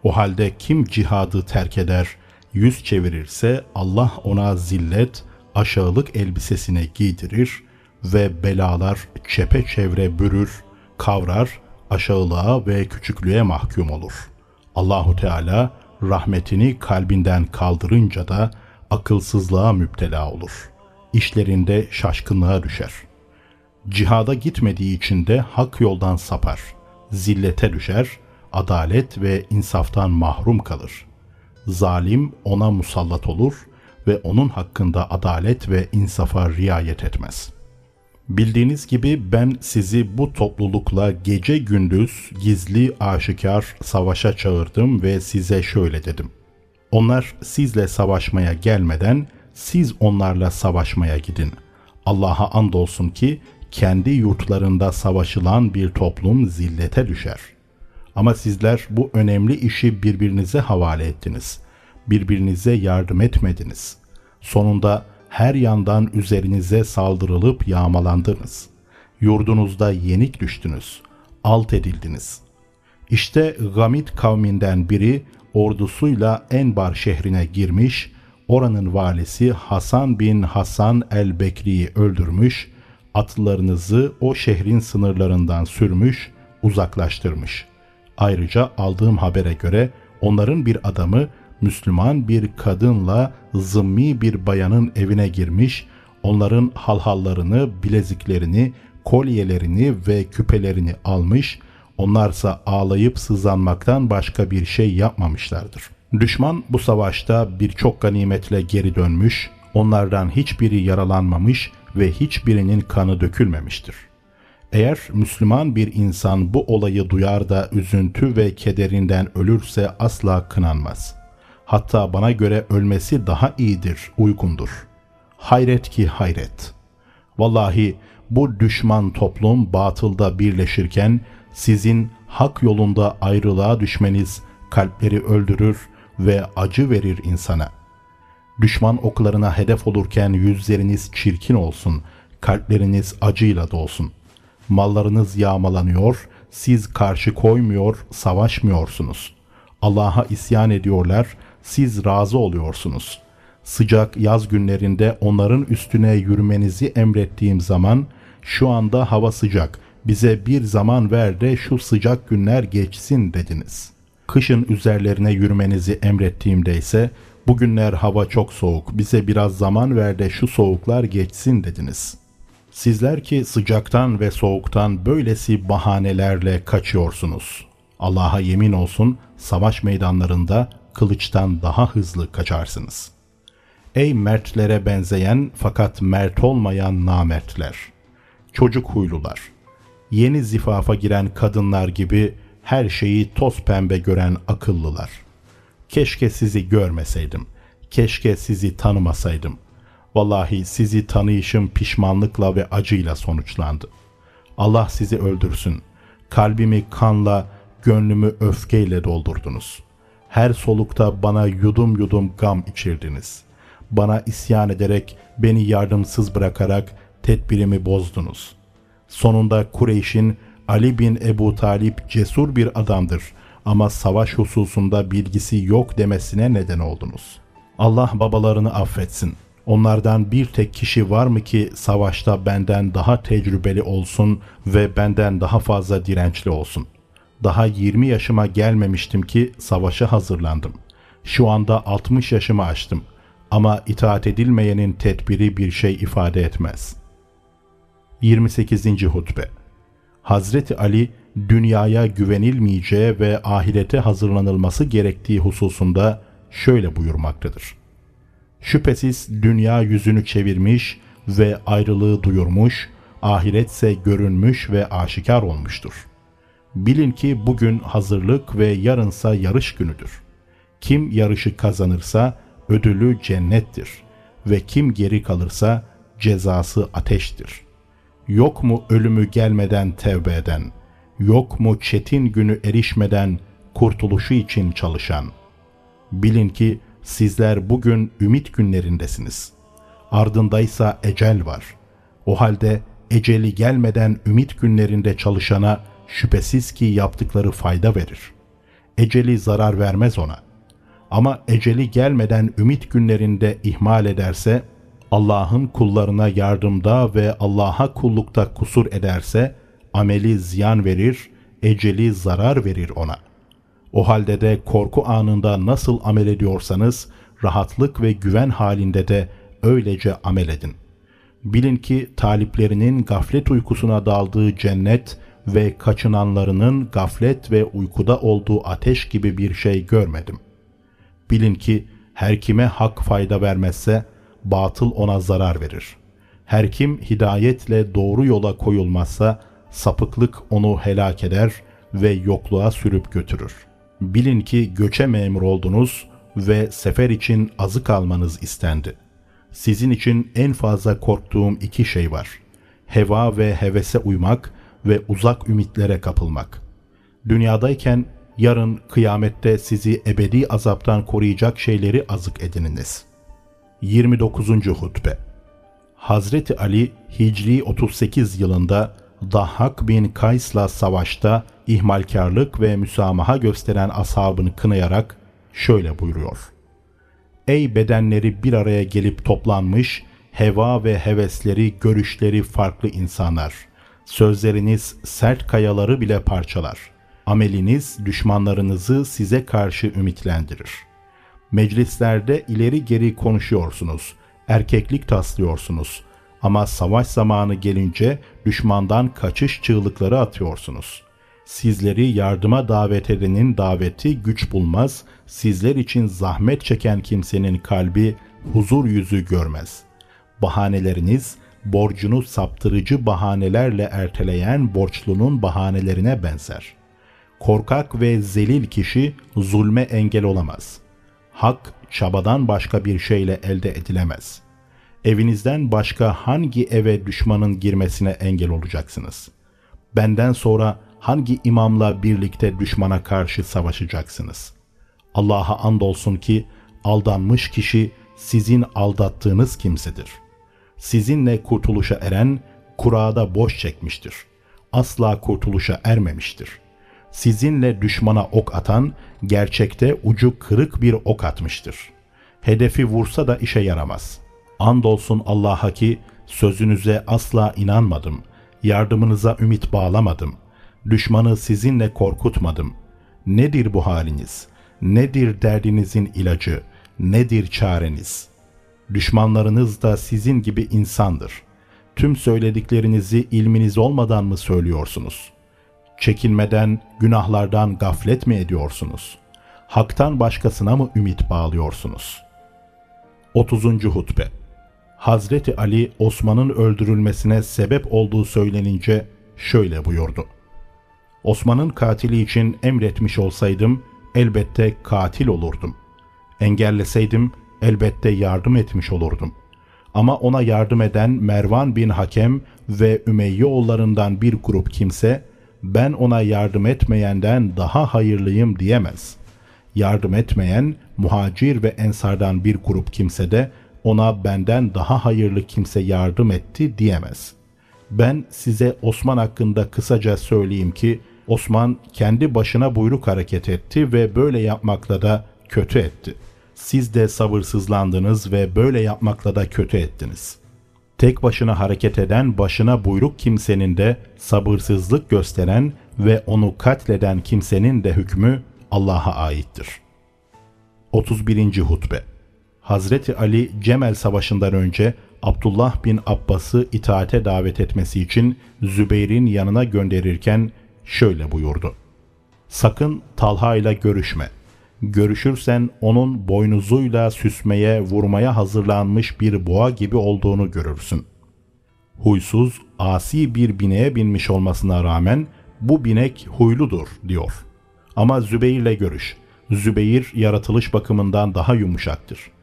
O halde kim cihadı terk eder yüz çevirirse Allah ona zillet, aşağılık elbisesine giydirir ve belalar çepeçevre bürür, kavrar, aşağılığa ve küçüklüğe mahkum olur. Allahu Teala rahmetini kalbinden kaldırınca da akılsızlığa müptela olur. İşlerinde şaşkınlığa düşer. Cihada gitmediği için de hak yoldan sapar. Zillete düşer, adalet ve insaftan mahrum kalır zalim ona musallat olur ve onun hakkında adalet ve insafa riayet etmez. Bildiğiniz gibi ben sizi bu toplulukla gece gündüz gizli aşikar savaşa çağırdım ve size şöyle dedim. Onlar sizle savaşmaya gelmeden siz onlarla savaşmaya gidin. Allah'a andolsun ki kendi yurtlarında savaşılan bir toplum zillete düşer.'' Ama sizler bu önemli işi birbirinize havale ettiniz. Birbirinize yardım etmediniz. Sonunda her yandan üzerinize saldırılıp yağmalandınız. Yurdunuzda yenik düştünüz. Alt edildiniz. İşte Gamit kavminden biri ordusuyla Enbar şehrine girmiş, oranın valisi Hasan bin Hasan el-Bekri'yi öldürmüş, atlarınızı o şehrin sınırlarından sürmüş, uzaklaştırmış.'' Ayrıca aldığım habere göre onların bir adamı Müslüman bir kadınla zımmi bir bayanın evine girmiş, onların halhallarını, bileziklerini, kolyelerini ve küpelerini almış, onlarsa ağlayıp sızlanmaktan başka bir şey yapmamışlardır. Düşman bu savaşta birçok ganimetle geri dönmüş, onlardan hiçbiri yaralanmamış ve hiçbirinin kanı dökülmemiştir.'' Eğer Müslüman bir insan bu olayı duyar da üzüntü ve kederinden ölürse asla kınanmaz. Hatta bana göre ölmesi daha iyidir, uygundur. Hayret ki hayret. Vallahi bu düşman toplum batılda birleşirken sizin hak yolunda ayrılığa düşmeniz kalpleri öldürür ve acı verir insana. Düşman oklarına hedef olurken yüzleriniz çirkin olsun, kalpleriniz acıyla dolsun mallarınız yağmalanıyor, siz karşı koymuyor, savaşmıyorsunuz. Allah'a isyan ediyorlar, siz razı oluyorsunuz. Sıcak yaz günlerinde onların üstüne yürümenizi emrettiğim zaman, şu anda hava sıcak, bize bir zaman ver de şu sıcak günler geçsin dediniz. Kışın üzerlerine yürümenizi emrettiğimde ise bugünler hava çok soğuk bize biraz zaman ver de şu soğuklar geçsin dediniz. Sizler ki sıcaktan ve soğuktan böylesi bahanelerle kaçıyorsunuz. Allah'a yemin olsun savaş meydanlarında kılıçtan daha hızlı kaçarsınız. Ey mertlere benzeyen fakat mert olmayan namertler! Çocuk huylular! Yeni zifafa giren kadınlar gibi her şeyi toz pembe gören akıllılar. Keşke sizi görmeseydim. Keşke sizi tanımasaydım. Vallahi sizi tanıyışım pişmanlıkla ve acıyla sonuçlandı. Allah sizi öldürsün. Kalbimi kanla, gönlümü öfkeyle doldurdunuz. Her solukta bana yudum yudum gam içirdiniz. Bana isyan ederek, beni yardımsız bırakarak tedbirimi bozdunuz. Sonunda Kureyş'in Ali bin Ebu Talip cesur bir adamdır ama savaş hususunda bilgisi yok demesine neden oldunuz. Allah babalarını affetsin. Onlardan bir tek kişi var mı ki savaşta benden daha tecrübeli olsun ve benden daha fazla dirençli olsun? Daha 20 yaşıma gelmemiştim ki savaşa hazırlandım. Şu anda 60 yaşımı aştım. Ama itaat edilmeyenin tedbiri bir şey ifade etmez. 28. Hutbe Hazreti Ali dünyaya güvenilmeyeceği ve ahirete hazırlanılması gerektiği hususunda şöyle buyurmaktadır. Şüphesiz dünya yüzünü çevirmiş ve ayrılığı duyurmuş, ahiretse görünmüş ve aşikar olmuştur. Bilin ki bugün hazırlık ve yarınsa yarış günüdür. Kim yarışı kazanırsa ödülü cennettir ve kim geri kalırsa cezası ateştir.'' Yok mu ölümü gelmeden tevbe eden? Yok mu çetin günü erişmeden kurtuluşu için çalışan? Bilin ki sizler bugün ümit günlerindesiniz. Ardındaysa ecel var. O halde eceli gelmeden ümit günlerinde çalışana şüphesiz ki yaptıkları fayda verir. Eceli zarar vermez ona. Ama eceli gelmeden ümit günlerinde ihmal ederse Allah'ın kullarına yardımda ve Allah'a kullukta kusur ederse ameli ziyan verir, eceli zarar verir ona. O halde de korku anında nasıl amel ediyorsanız rahatlık ve güven halinde de öylece amel edin. Bilin ki taliplerinin gaflet uykusuna daldığı cennet ve kaçınanlarının gaflet ve uykuda olduğu ateş gibi bir şey görmedim. Bilin ki her kime hak fayda vermezse batıl ona zarar verir. Her kim hidayetle doğru yola koyulmazsa sapıklık onu helak eder ve yokluğa sürüp götürür. Bilin ki göçe memur oldunuz ve sefer için azık almanız istendi. Sizin için en fazla korktuğum iki şey var. Heva ve hevese uymak ve uzak ümitlere kapılmak. Dünyadayken yarın kıyamette sizi ebedi azaptan koruyacak şeyleri azık edininiz.'' 29. Hutbe Hazreti Ali Hicri 38 yılında Dahhak bin Kays'la savaşta ihmalkarlık ve müsamaha gösteren ashabını kınayarak şöyle buyuruyor. Ey bedenleri bir araya gelip toplanmış, heva ve hevesleri, görüşleri farklı insanlar. Sözleriniz sert kayaları bile parçalar. Ameliniz düşmanlarınızı size karşı ümitlendirir. Meclislerde ileri geri konuşuyorsunuz. Erkeklik taslıyorsunuz. Ama savaş zamanı gelince düşmandan kaçış çığlıkları atıyorsunuz. Sizleri yardıma davet edenin daveti güç bulmaz, sizler için zahmet çeken kimsenin kalbi huzur yüzü görmez. Bahaneleriniz, borcunu saptırıcı bahanelerle erteleyen borçlunun bahanelerine benzer. Korkak ve zelil kişi zulme engel olamaz.'' Hak çabadan başka bir şeyle elde edilemez. Evinizden başka hangi eve düşmanın girmesine engel olacaksınız? Benden sonra hangi imamla birlikte düşmana karşı savaşacaksınız? Allah'a andolsun ki aldanmış kişi sizin aldattığınız kimsedir. Sizinle kurtuluşa eren kurada boş çekmiştir. Asla kurtuluşa ermemiştir.'' sizinle düşmana ok atan gerçekte ucu kırık bir ok atmıştır. Hedefi vursa da işe yaramaz. Andolsun Allah'a ki sözünüze asla inanmadım. Yardımınıza ümit bağlamadım. Düşmanı sizinle korkutmadım. Nedir bu haliniz? Nedir derdinizin ilacı? Nedir çareniz? Düşmanlarınız da sizin gibi insandır. Tüm söylediklerinizi ilminiz olmadan mı söylüyorsunuz? Çekinmeden, günahlardan gaflet mi ediyorsunuz? Hak'tan başkasına mı ümit bağlıyorsunuz? 30. Hutbe Hazreti Ali Osman'ın öldürülmesine sebep olduğu söylenince şöyle buyurdu. Osman'ın katili için emretmiş olsaydım elbette katil olurdum. Engelleseydim elbette yardım etmiş olurdum. Ama ona yardım eden Mervan bin Hakem ve Ümeyyeoğullarından bir grup kimse ben ona yardım etmeyenden daha hayırlıyım diyemez. Yardım etmeyen muhacir ve ensardan bir grup kimse de ona benden daha hayırlı kimse yardım etti diyemez. Ben size Osman hakkında kısaca söyleyeyim ki Osman kendi başına buyruk hareket etti ve böyle yapmakla da kötü etti. Siz de sabırsızlandınız ve böyle yapmakla da kötü ettiniz. Tek başına hareket eden başına buyruk kimsenin de sabırsızlık gösteren ve onu katleden kimsenin de hükmü Allah'a aittir. 31. Hutbe Hazreti Ali Cemel Savaşı'ndan önce Abdullah bin Abbas'ı itaate davet etmesi için Zübeyir'in yanına gönderirken şöyle buyurdu. Sakın Talha ile görüşme. Görüşürsen onun boynuzuyla süsmeye, vurmaya hazırlanmış bir boğa gibi olduğunu görürsün. Huysuz, asi bir bineğe binmiş olmasına rağmen bu binek huyludur diyor. Ama Zübeyir'le görüş. Zübeyir yaratılış bakımından daha yumuşaktır.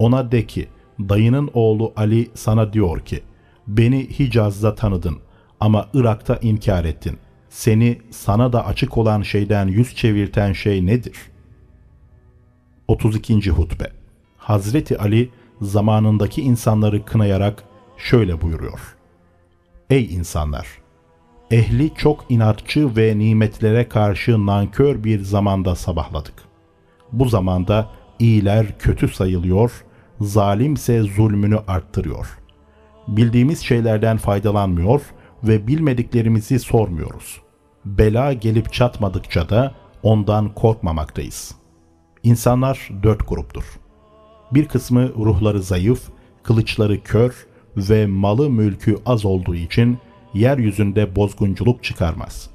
Ona de ki, dayının oğlu Ali sana diyor ki, beni Hicaz'da tanıdın ama Irak'ta inkar ettin. Seni sana da açık olan şeyden yüz çevirten şey nedir? 32. Hutbe Hazreti Ali zamanındaki insanları kınayarak şöyle buyuruyor. Ey insanlar! Ehli çok inatçı ve nimetlere karşı nankör bir zamanda sabahladık. Bu zamanda iyiler kötü sayılıyor, zalimse zulmünü arttırıyor. Bildiğimiz şeylerden faydalanmıyor ve bilmediklerimizi sormuyoruz. Bela gelip çatmadıkça da ondan korkmamaktayız. İnsanlar dört gruptur. Bir kısmı ruhları zayıf, kılıçları kör ve malı mülkü az olduğu için yeryüzünde bozgunculuk çıkarmaz.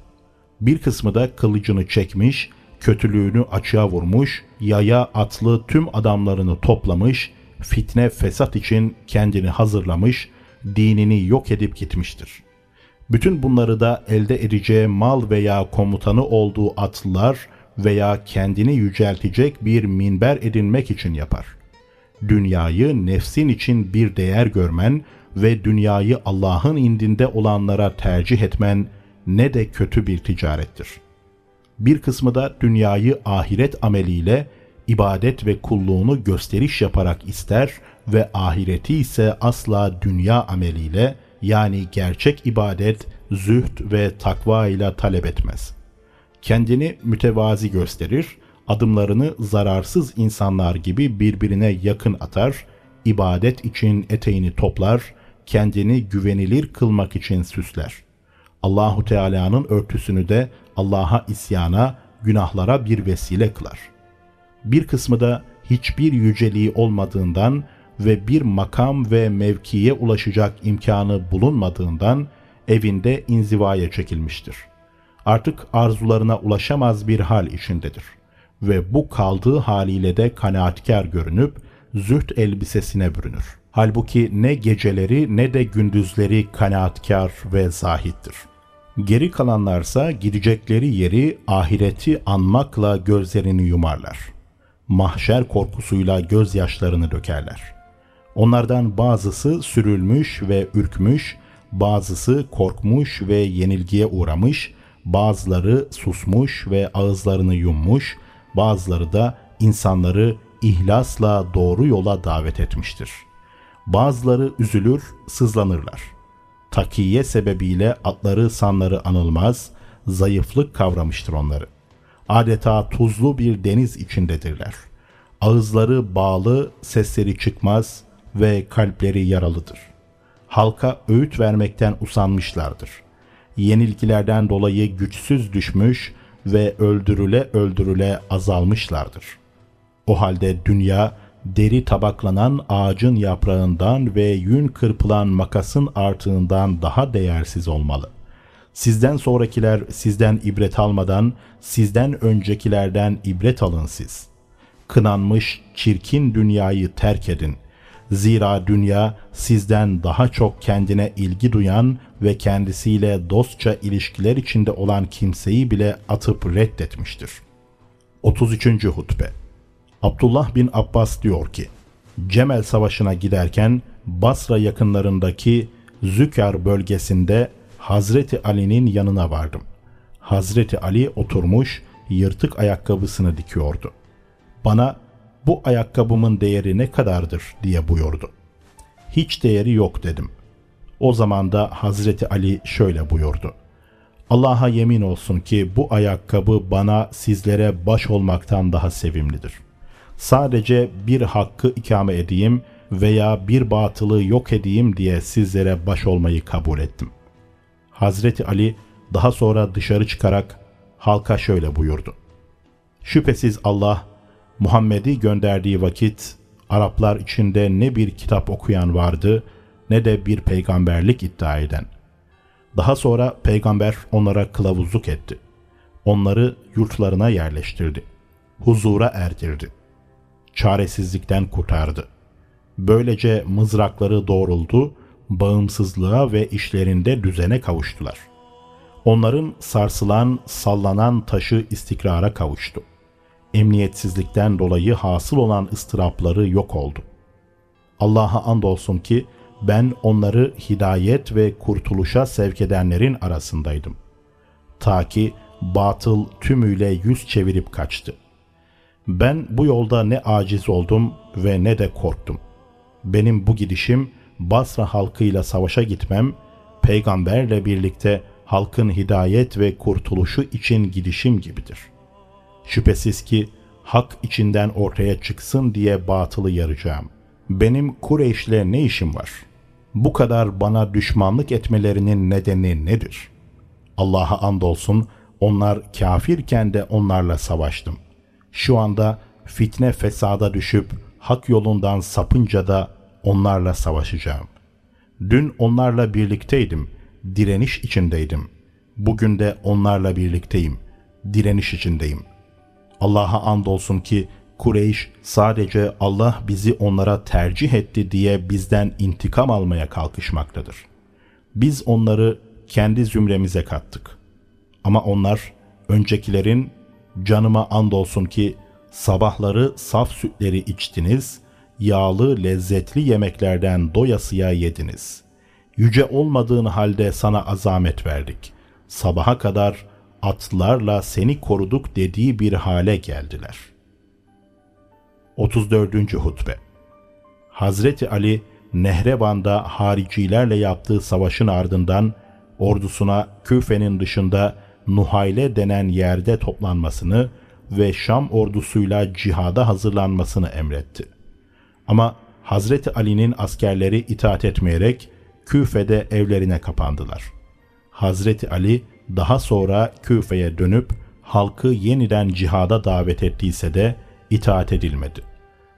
Bir kısmı da kılıcını çekmiş, kötülüğünü açığa vurmuş, yaya atlı tüm adamlarını toplamış, fitne fesat için kendini hazırlamış, dinini yok edip gitmiştir. Bütün bunları da elde edeceği mal veya komutanı olduğu atlılar veya kendini yüceltecek bir minber edinmek için yapar. Dünyayı nefsin için bir değer görmen ve dünyayı Allah'ın indinde olanlara tercih etmen ne de kötü bir ticarettir. Bir kısmı da dünyayı ahiret ameliyle ibadet ve kulluğunu gösteriş yaparak ister ve ahireti ise asla dünya ameliyle yani gerçek ibadet, zühd ve takva ile talep etmez. Kendini mütevazi gösterir, adımlarını zararsız insanlar gibi birbirine yakın atar, ibadet için eteğini toplar, kendini güvenilir kılmak için süsler. Allahu Teala'nın örtüsünü de Allah'a isyana, günahlara bir vesile kılar. Bir kısmı da hiçbir yüceliği olmadığından ve bir makam ve mevkiye ulaşacak imkanı bulunmadığından evinde inzivaya çekilmiştir. Artık arzularına ulaşamaz bir hal içindedir ve bu kaldığı haliyle de kanaatkar görünüp züht elbisesine bürünür. Halbuki ne geceleri ne de gündüzleri kanaatkar ve zahittir. Geri kalanlarsa gidecekleri yeri ahireti anmakla gözlerini yumarlar. Mahşer korkusuyla gözyaşlarını dökerler. Onlardan bazısı sürülmüş ve ürkmüş, bazısı korkmuş ve yenilgiye uğramış, bazıları susmuş ve ağızlarını yummuş, bazıları da insanları ihlasla doğru yola davet etmiştir. Bazıları üzülür, sızlanırlar. Takiye sebebiyle atları sanları anılmaz, zayıflık kavramıştır onları. Adeta tuzlu bir deniz içindedirler. Ağızları bağlı, sesleri çıkmaz ve kalpleri yaralıdır. Halka öğüt vermekten usanmışlardır. Yenilgilerden dolayı güçsüz düşmüş, ve öldürüle öldürüle azalmışlardır. O halde dünya deri tabaklanan ağacın yaprağından ve yün kırpılan makasın artığından daha değersiz olmalı. Sizden sonrakiler sizden ibret almadan, sizden öncekilerden ibret alın siz. Kınanmış, çirkin dünyayı terk edin. Zira dünya sizden daha çok kendine ilgi duyan ve kendisiyle dostça ilişkiler içinde olan kimseyi bile atıp reddetmiştir. 33. Hutbe Abdullah bin Abbas diyor ki, Cemel Savaşı'na giderken Basra yakınlarındaki Zükar bölgesinde Hazreti Ali'nin yanına vardım. Hazreti Ali oturmuş yırtık ayakkabısını dikiyordu. Bana bu ayakkabımın değeri ne kadardır diye buyurdu. Hiç değeri yok dedim. O zaman da Hazreti Ali şöyle buyurdu. Allah'a yemin olsun ki bu ayakkabı bana sizlere baş olmaktan daha sevimlidir. Sadece bir hakkı ikame edeyim veya bir batılı yok edeyim diye sizlere baş olmayı kabul ettim. Hazreti Ali daha sonra dışarı çıkarak halka şöyle buyurdu. Şüphesiz Allah Muhammed'i gönderdiği vakit Araplar içinde ne bir kitap okuyan vardı ne de bir peygamberlik iddia eden. Daha sonra peygamber onlara kılavuzluk etti. Onları yurtlarına yerleştirdi. Huzura erdirdi. Çaresizlikten kurtardı. Böylece mızrakları doğruldu bağımsızlığa ve işlerinde düzene kavuştular. Onların sarsılan, sallanan taşı istikrara kavuştu. Emniyetsizlikten dolayı hasıl olan ıstırapları yok oldu. Allah'a andolsun ki ben onları hidayet ve kurtuluşa sevk edenlerin arasındaydım. Ta ki batıl tümüyle yüz çevirip kaçtı. Ben bu yolda ne aciz oldum ve ne de korktum. Benim bu gidişim Basra halkıyla savaşa gitmem, peygamberle birlikte halkın hidayet ve kurtuluşu için gidişim gibidir. Şüphesiz ki hak içinden ortaya çıksın diye batılı yarayacağım. Benim Kureyş'le ne işim var? Bu kadar bana düşmanlık etmelerinin nedeni nedir? Allah'a andolsun onlar kafirken de onlarla savaştım. Şu anda fitne fesada düşüp hak yolundan sapınca da onlarla savaşacağım. Dün onlarla birlikteydim, direniş içindeydim. Bugün de onlarla birlikteyim, direniş içindeyim. Allah'a andolsun ki Kureyş sadece Allah bizi onlara tercih etti diye bizden intikam almaya kalkışmaktadır. Biz onları kendi zümremize kattık. Ama onlar öncekilerin canıma andolsun ki sabahları saf sütleri içtiniz, yağlı lezzetli yemeklerden doyasıya yediniz. Yüce olmadığın halde sana azamet verdik. Sabaha kadar atlarla seni koruduk dediği bir hale geldiler. 34. Hutbe Hazreti Ali Nehrevan'da haricilerle yaptığı savaşın ardından ordusuna Küfe'nin dışında Nuhayle denen yerde toplanmasını ve Şam ordusuyla cihada hazırlanmasını emretti. Ama Hazreti Ali'nin askerleri itaat etmeyerek Küfe'de evlerine kapandılar. Hazreti Ali daha sonra Küfe'ye dönüp halkı yeniden cihada davet ettiyse de itaat edilmedi.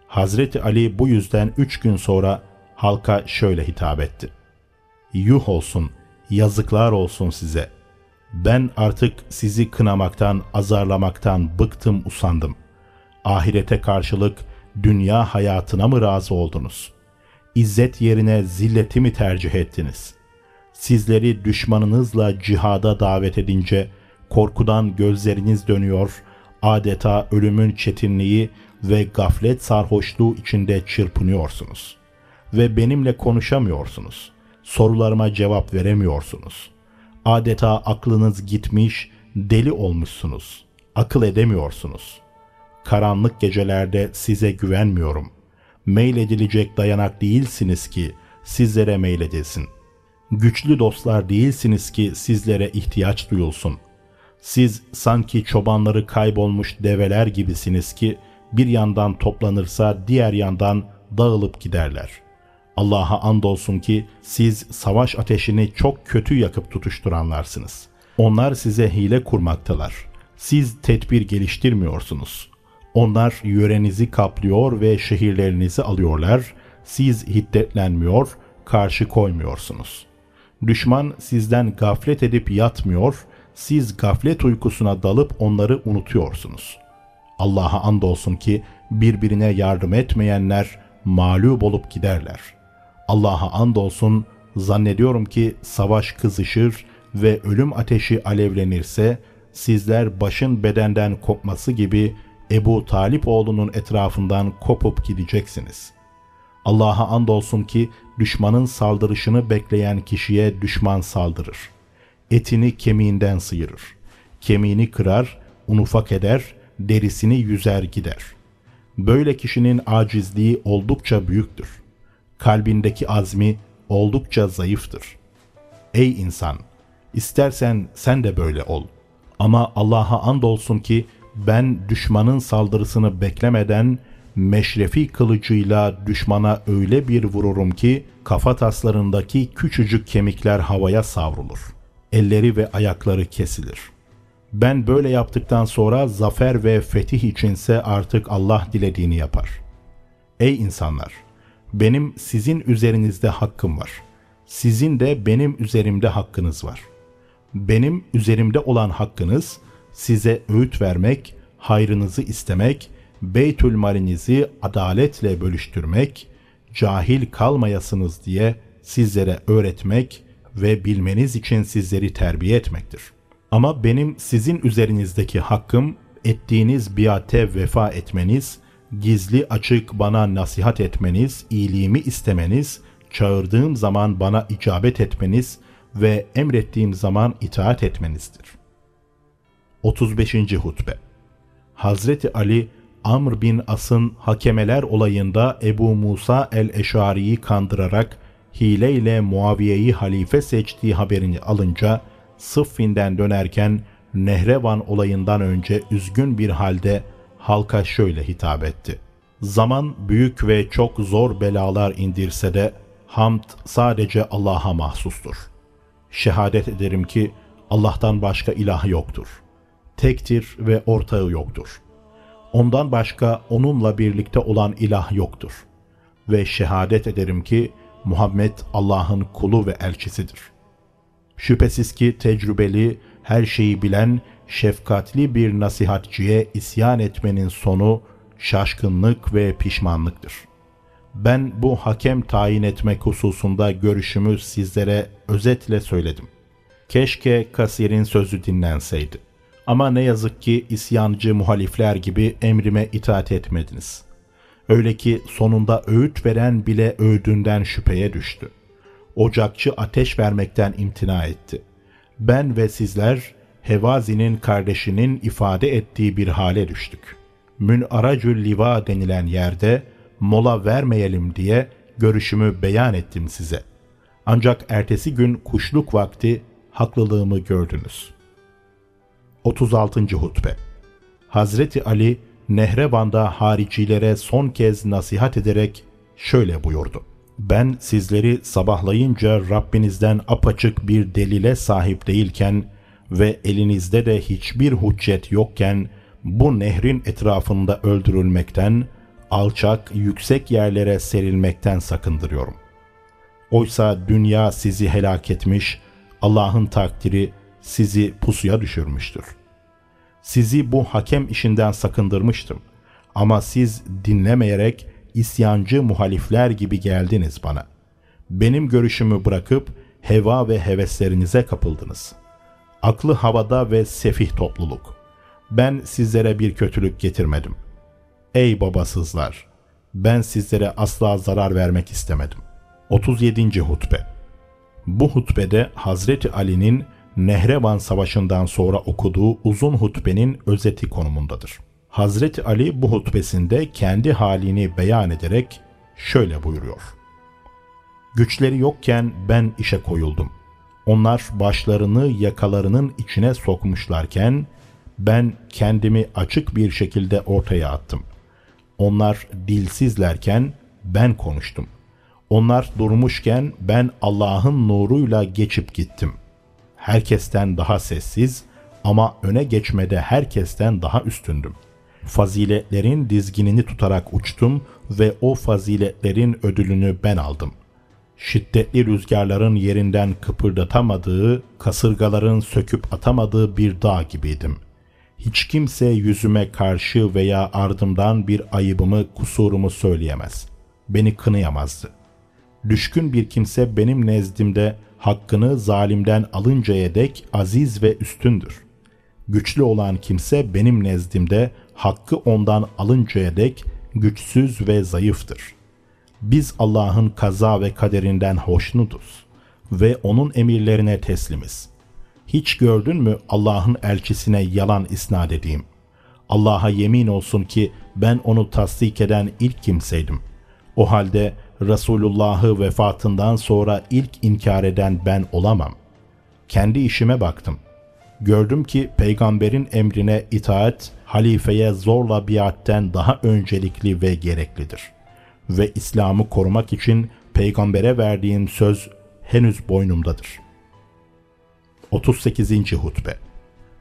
Hazreti Ali bu yüzden üç gün sonra halka şöyle hitap etti. Yuh olsun, yazıklar olsun size. Ben artık sizi kınamaktan, azarlamaktan bıktım, usandım. Ahirete karşılık dünya hayatına mı razı oldunuz? İzzet yerine zilleti mi tercih ettiniz? Sizleri düşmanınızla cihada davet edince korkudan gözleriniz dönüyor, adeta ölümün çetinliği ve gaflet sarhoşluğu içinde çırpınıyorsunuz. Ve benimle konuşamıyorsunuz. Sorularıma cevap veremiyorsunuz. Adeta aklınız gitmiş, deli olmuşsunuz. Akıl edemiyorsunuz.'' Karanlık gecelerde size güvenmiyorum. Meyledilecek dayanak değilsiniz ki sizlere meyledilsin. Güçlü dostlar değilsiniz ki sizlere ihtiyaç duyulsun. Siz sanki çobanları kaybolmuş develer gibisiniz ki bir yandan toplanırsa diğer yandan dağılıp giderler. Allah'a andolsun ki siz savaş ateşini çok kötü yakıp tutuşturanlarsınız. Onlar size hile kurmaktalar Siz tedbir geliştirmiyorsunuz. Onlar yörenizi kaplıyor ve şehirlerinizi alıyorlar. Siz hiddetlenmiyor, karşı koymuyorsunuz. Düşman sizden gaflet edip yatmıyor, siz gaflet uykusuna dalıp onları unutuyorsunuz. Allah'a andolsun ki birbirine yardım etmeyenler mağlup olup giderler. Allah'a andolsun zannediyorum ki savaş kızışır ve ölüm ateşi alevlenirse sizler başın bedenden kopması gibi Ebu Talip oğlunun etrafından kopup gideceksiniz. Allah'a andolsun ki düşmanın saldırışını bekleyen kişiye düşman saldırır. Etini kemiğinden sıyırır. Kemiğini kırar, unufak eder, derisini yüzer gider. Böyle kişinin acizliği oldukça büyüktür. Kalbindeki azmi oldukça zayıftır. Ey insan! istersen sen de böyle ol. Ama Allah'a andolsun ki ben düşmanın saldırısını beklemeden meşrefi kılıcıyla düşmana öyle bir vururum ki kafa taslarındaki küçücük kemikler havaya savrulur. Elleri ve ayakları kesilir. Ben böyle yaptıktan sonra zafer ve fetih içinse artık Allah dilediğini yapar. Ey insanlar! Benim sizin üzerinizde hakkım var. Sizin de benim üzerimde hakkınız var. Benim üzerimde olan hakkınız size öğüt vermek, hayrınızı istemek, beytül malinizi adaletle bölüştürmek, cahil kalmayasınız diye sizlere öğretmek ve bilmeniz için sizleri terbiye etmektir. Ama benim sizin üzerinizdeki hakkım ettiğiniz biate vefa etmeniz, gizli açık bana nasihat etmeniz, iyiliğimi istemeniz, çağırdığım zaman bana icabet etmeniz ve emrettiğim zaman itaat etmenizdir. 35. Hutbe Hazreti Ali Amr bin As'ın hakemeler olayında Ebu Musa el-Eşari'yi kandırarak hileyle Muaviye'yi halife seçtiği haberini alınca Sıffin'den dönerken Nehrevan olayından önce üzgün bir halde halka şöyle hitap etti. Zaman büyük ve çok zor belalar indirse de hamd sadece Allah'a mahsustur. Şehadet ederim ki Allah'tan başka ilah yoktur. Tektir ve ortağı yoktur. Ondan başka onunla birlikte olan ilah yoktur. Ve şehadet ederim ki Muhammed Allah'ın kulu ve elçisidir. Şüphesiz ki tecrübeli, her şeyi bilen, şefkatli bir nasihatçiye isyan etmenin sonu şaşkınlık ve pişmanlıktır. Ben bu hakem tayin etmek hususunda görüşümü sizlere özetle söyledim. Keşke kasirin sözü dinlenseydi. Ama ne yazık ki isyancı muhalifler gibi emrime itaat etmediniz. Öyle ki sonunda öğüt veren bile öğüdünden şüpheye düştü. Ocakçı ateş vermekten imtina etti. Ben ve sizler Hevazi'nin kardeşinin ifade ettiği bir hale düştük. Münaracül Liva denilen yerde mola vermeyelim diye görüşümü beyan ettim size. Ancak ertesi gün kuşluk vakti haklılığımı gördünüz. 36. Hutbe Hazreti Ali Nehrevan'da haricilere son kez nasihat ederek şöyle buyurdu. Ben sizleri sabahlayınca Rabbinizden apaçık bir delile sahip değilken ve elinizde de hiçbir hüccet yokken bu nehrin etrafında öldürülmekten, alçak, yüksek yerlere serilmekten sakındırıyorum. Oysa dünya sizi helak etmiş, Allah'ın takdiri sizi pusuya düşürmüştür. Sizi bu hakem işinden sakındırmıştım. Ama siz dinlemeyerek isyancı muhalifler gibi geldiniz bana. Benim görüşümü bırakıp heva ve heveslerinize kapıldınız. Aklı havada ve sefih topluluk. Ben sizlere bir kötülük getirmedim. Ey babasızlar! Ben sizlere asla zarar vermek istemedim. 37. Hutbe Bu hutbede Hazreti Ali'nin Nehrevan Savaşı'ndan sonra okuduğu uzun hutbenin özeti konumundadır. Hazreti Ali bu hutbesinde kendi halini beyan ederek şöyle buyuruyor. Güçleri yokken ben işe koyuldum. Onlar başlarını yakalarının içine sokmuşlarken ben kendimi açık bir şekilde ortaya attım. Onlar dilsizlerken ben konuştum. Onlar durmuşken ben Allah'ın nuruyla geçip gittim. Herkesten daha sessiz, ama öne geçmede herkesten daha üstündüm. Faziletlerin dizginini tutarak uçtum ve o faziletlerin ödülünü ben aldım. Şiddetli rüzgarların yerinden kıpırdatamadığı, kasırgaların söküp atamadığı bir dağ gibiydim. Hiç kimse yüzüme karşı veya ardımdan bir ayıbımı, kusurumu söyleyemez. Beni kınayamazdı. Düşkün bir kimse benim nezdimde hakkını zalimden alıncaya dek aziz ve üstündür. Güçlü olan kimse benim nezdimde hakkı ondan alıncaya dek güçsüz ve zayıftır. Biz Allah'ın kaza ve kaderinden hoşnutuz ve onun emirlerine teslimiz. Hiç gördün mü Allah'ın elçisine yalan isnat edeyim? Allah'a yemin olsun ki ben onu tasdik eden ilk kimseydim. O halde Resulullah'ı vefatından sonra ilk inkar eden ben olamam. Kendi işime baktım. Gördüm ki peygamberin emrine itaat halifeye zorla biatten daha öncelikli ve gereklidir. Ve İslam'ı korumak için peygambere verdiğim söz henüz boynumdadır. 38. Hutbe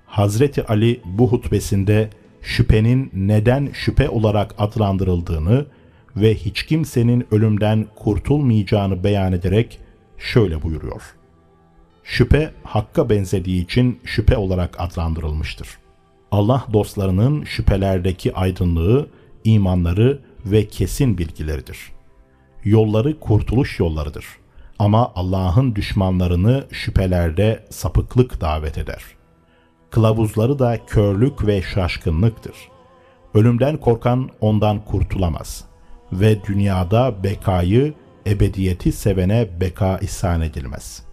Hazreti Ali bu hutbesinde şüphenin neden şüphe olarak adlandırıldığını ve hiç kimsenin ölümden kurtulmayacağını beyan ederek şöyle buyuruyor. Şüphe hakka benzediği için şüphe olarak adlandırılmıştır. Allah dostlarının şüphelerdeki aydınlığı, imanları ve kesin bilgileridir. Yolları kurtuluş yollarıdır. Ama Allah'ın düşmanlarını şüphelerde sapıklık davet eder. Kılavuzları da körlük ve şaşkınlıktır. Ölümden korkan ondan kurtulamaz ve dünyada bekayı, ebediyeti sevene beka ihsan edilmez.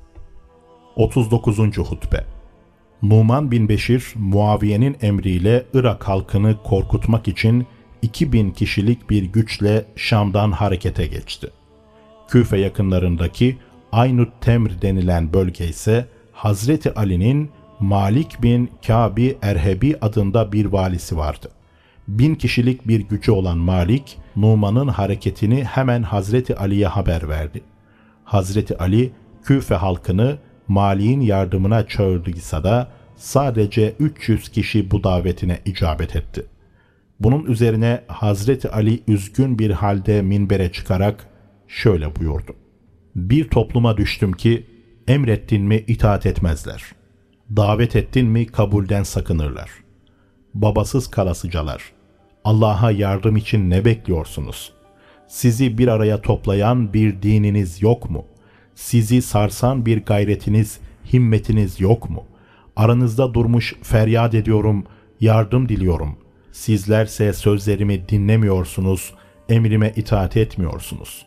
39. Hutbe Numan bin Beşir, Muaviye'nin emriyle Irak halkını korkutmak için 2000 kişilik bir güçle Şam'dan harekete geçti. Küfe yakınlarındaki Aynut Temr denilen bölge ise Hazreti Ali'nin Malik bin Kabi Erhebi adında bir valisi vardı. Bin kişilik bir gücü olan Malik, Numan'ın hareketini hemen Hazreti Ali'ye haber verdi. Hazreti Ali, Küfe halkını Mali'nin yardımına çağırdıysa da sadece 300 kişi bu davetine icabet etti. Bunun üzerine Hazreti Ali üzgün bir halde minbere çıkarak şöyle buyurdu. Bir topluma düştüm ki emrettin mi itaat etmezler. Davet ettin mi kabulden sakınırlar. Babasız kalasıcalar. Allah'a yardım için ne bekliyorsunuz? Sizi bir araya toplayan bir dininiz yok mu? Sizi sarsan bir gayretiniz, himmetiniz yok mu? Aranızda durmuş feryat ediyorum, yardım diliyorum. Sizlerse sözlerimi dinlemiyorsunuz, emrime itaat etmiyorsunuz.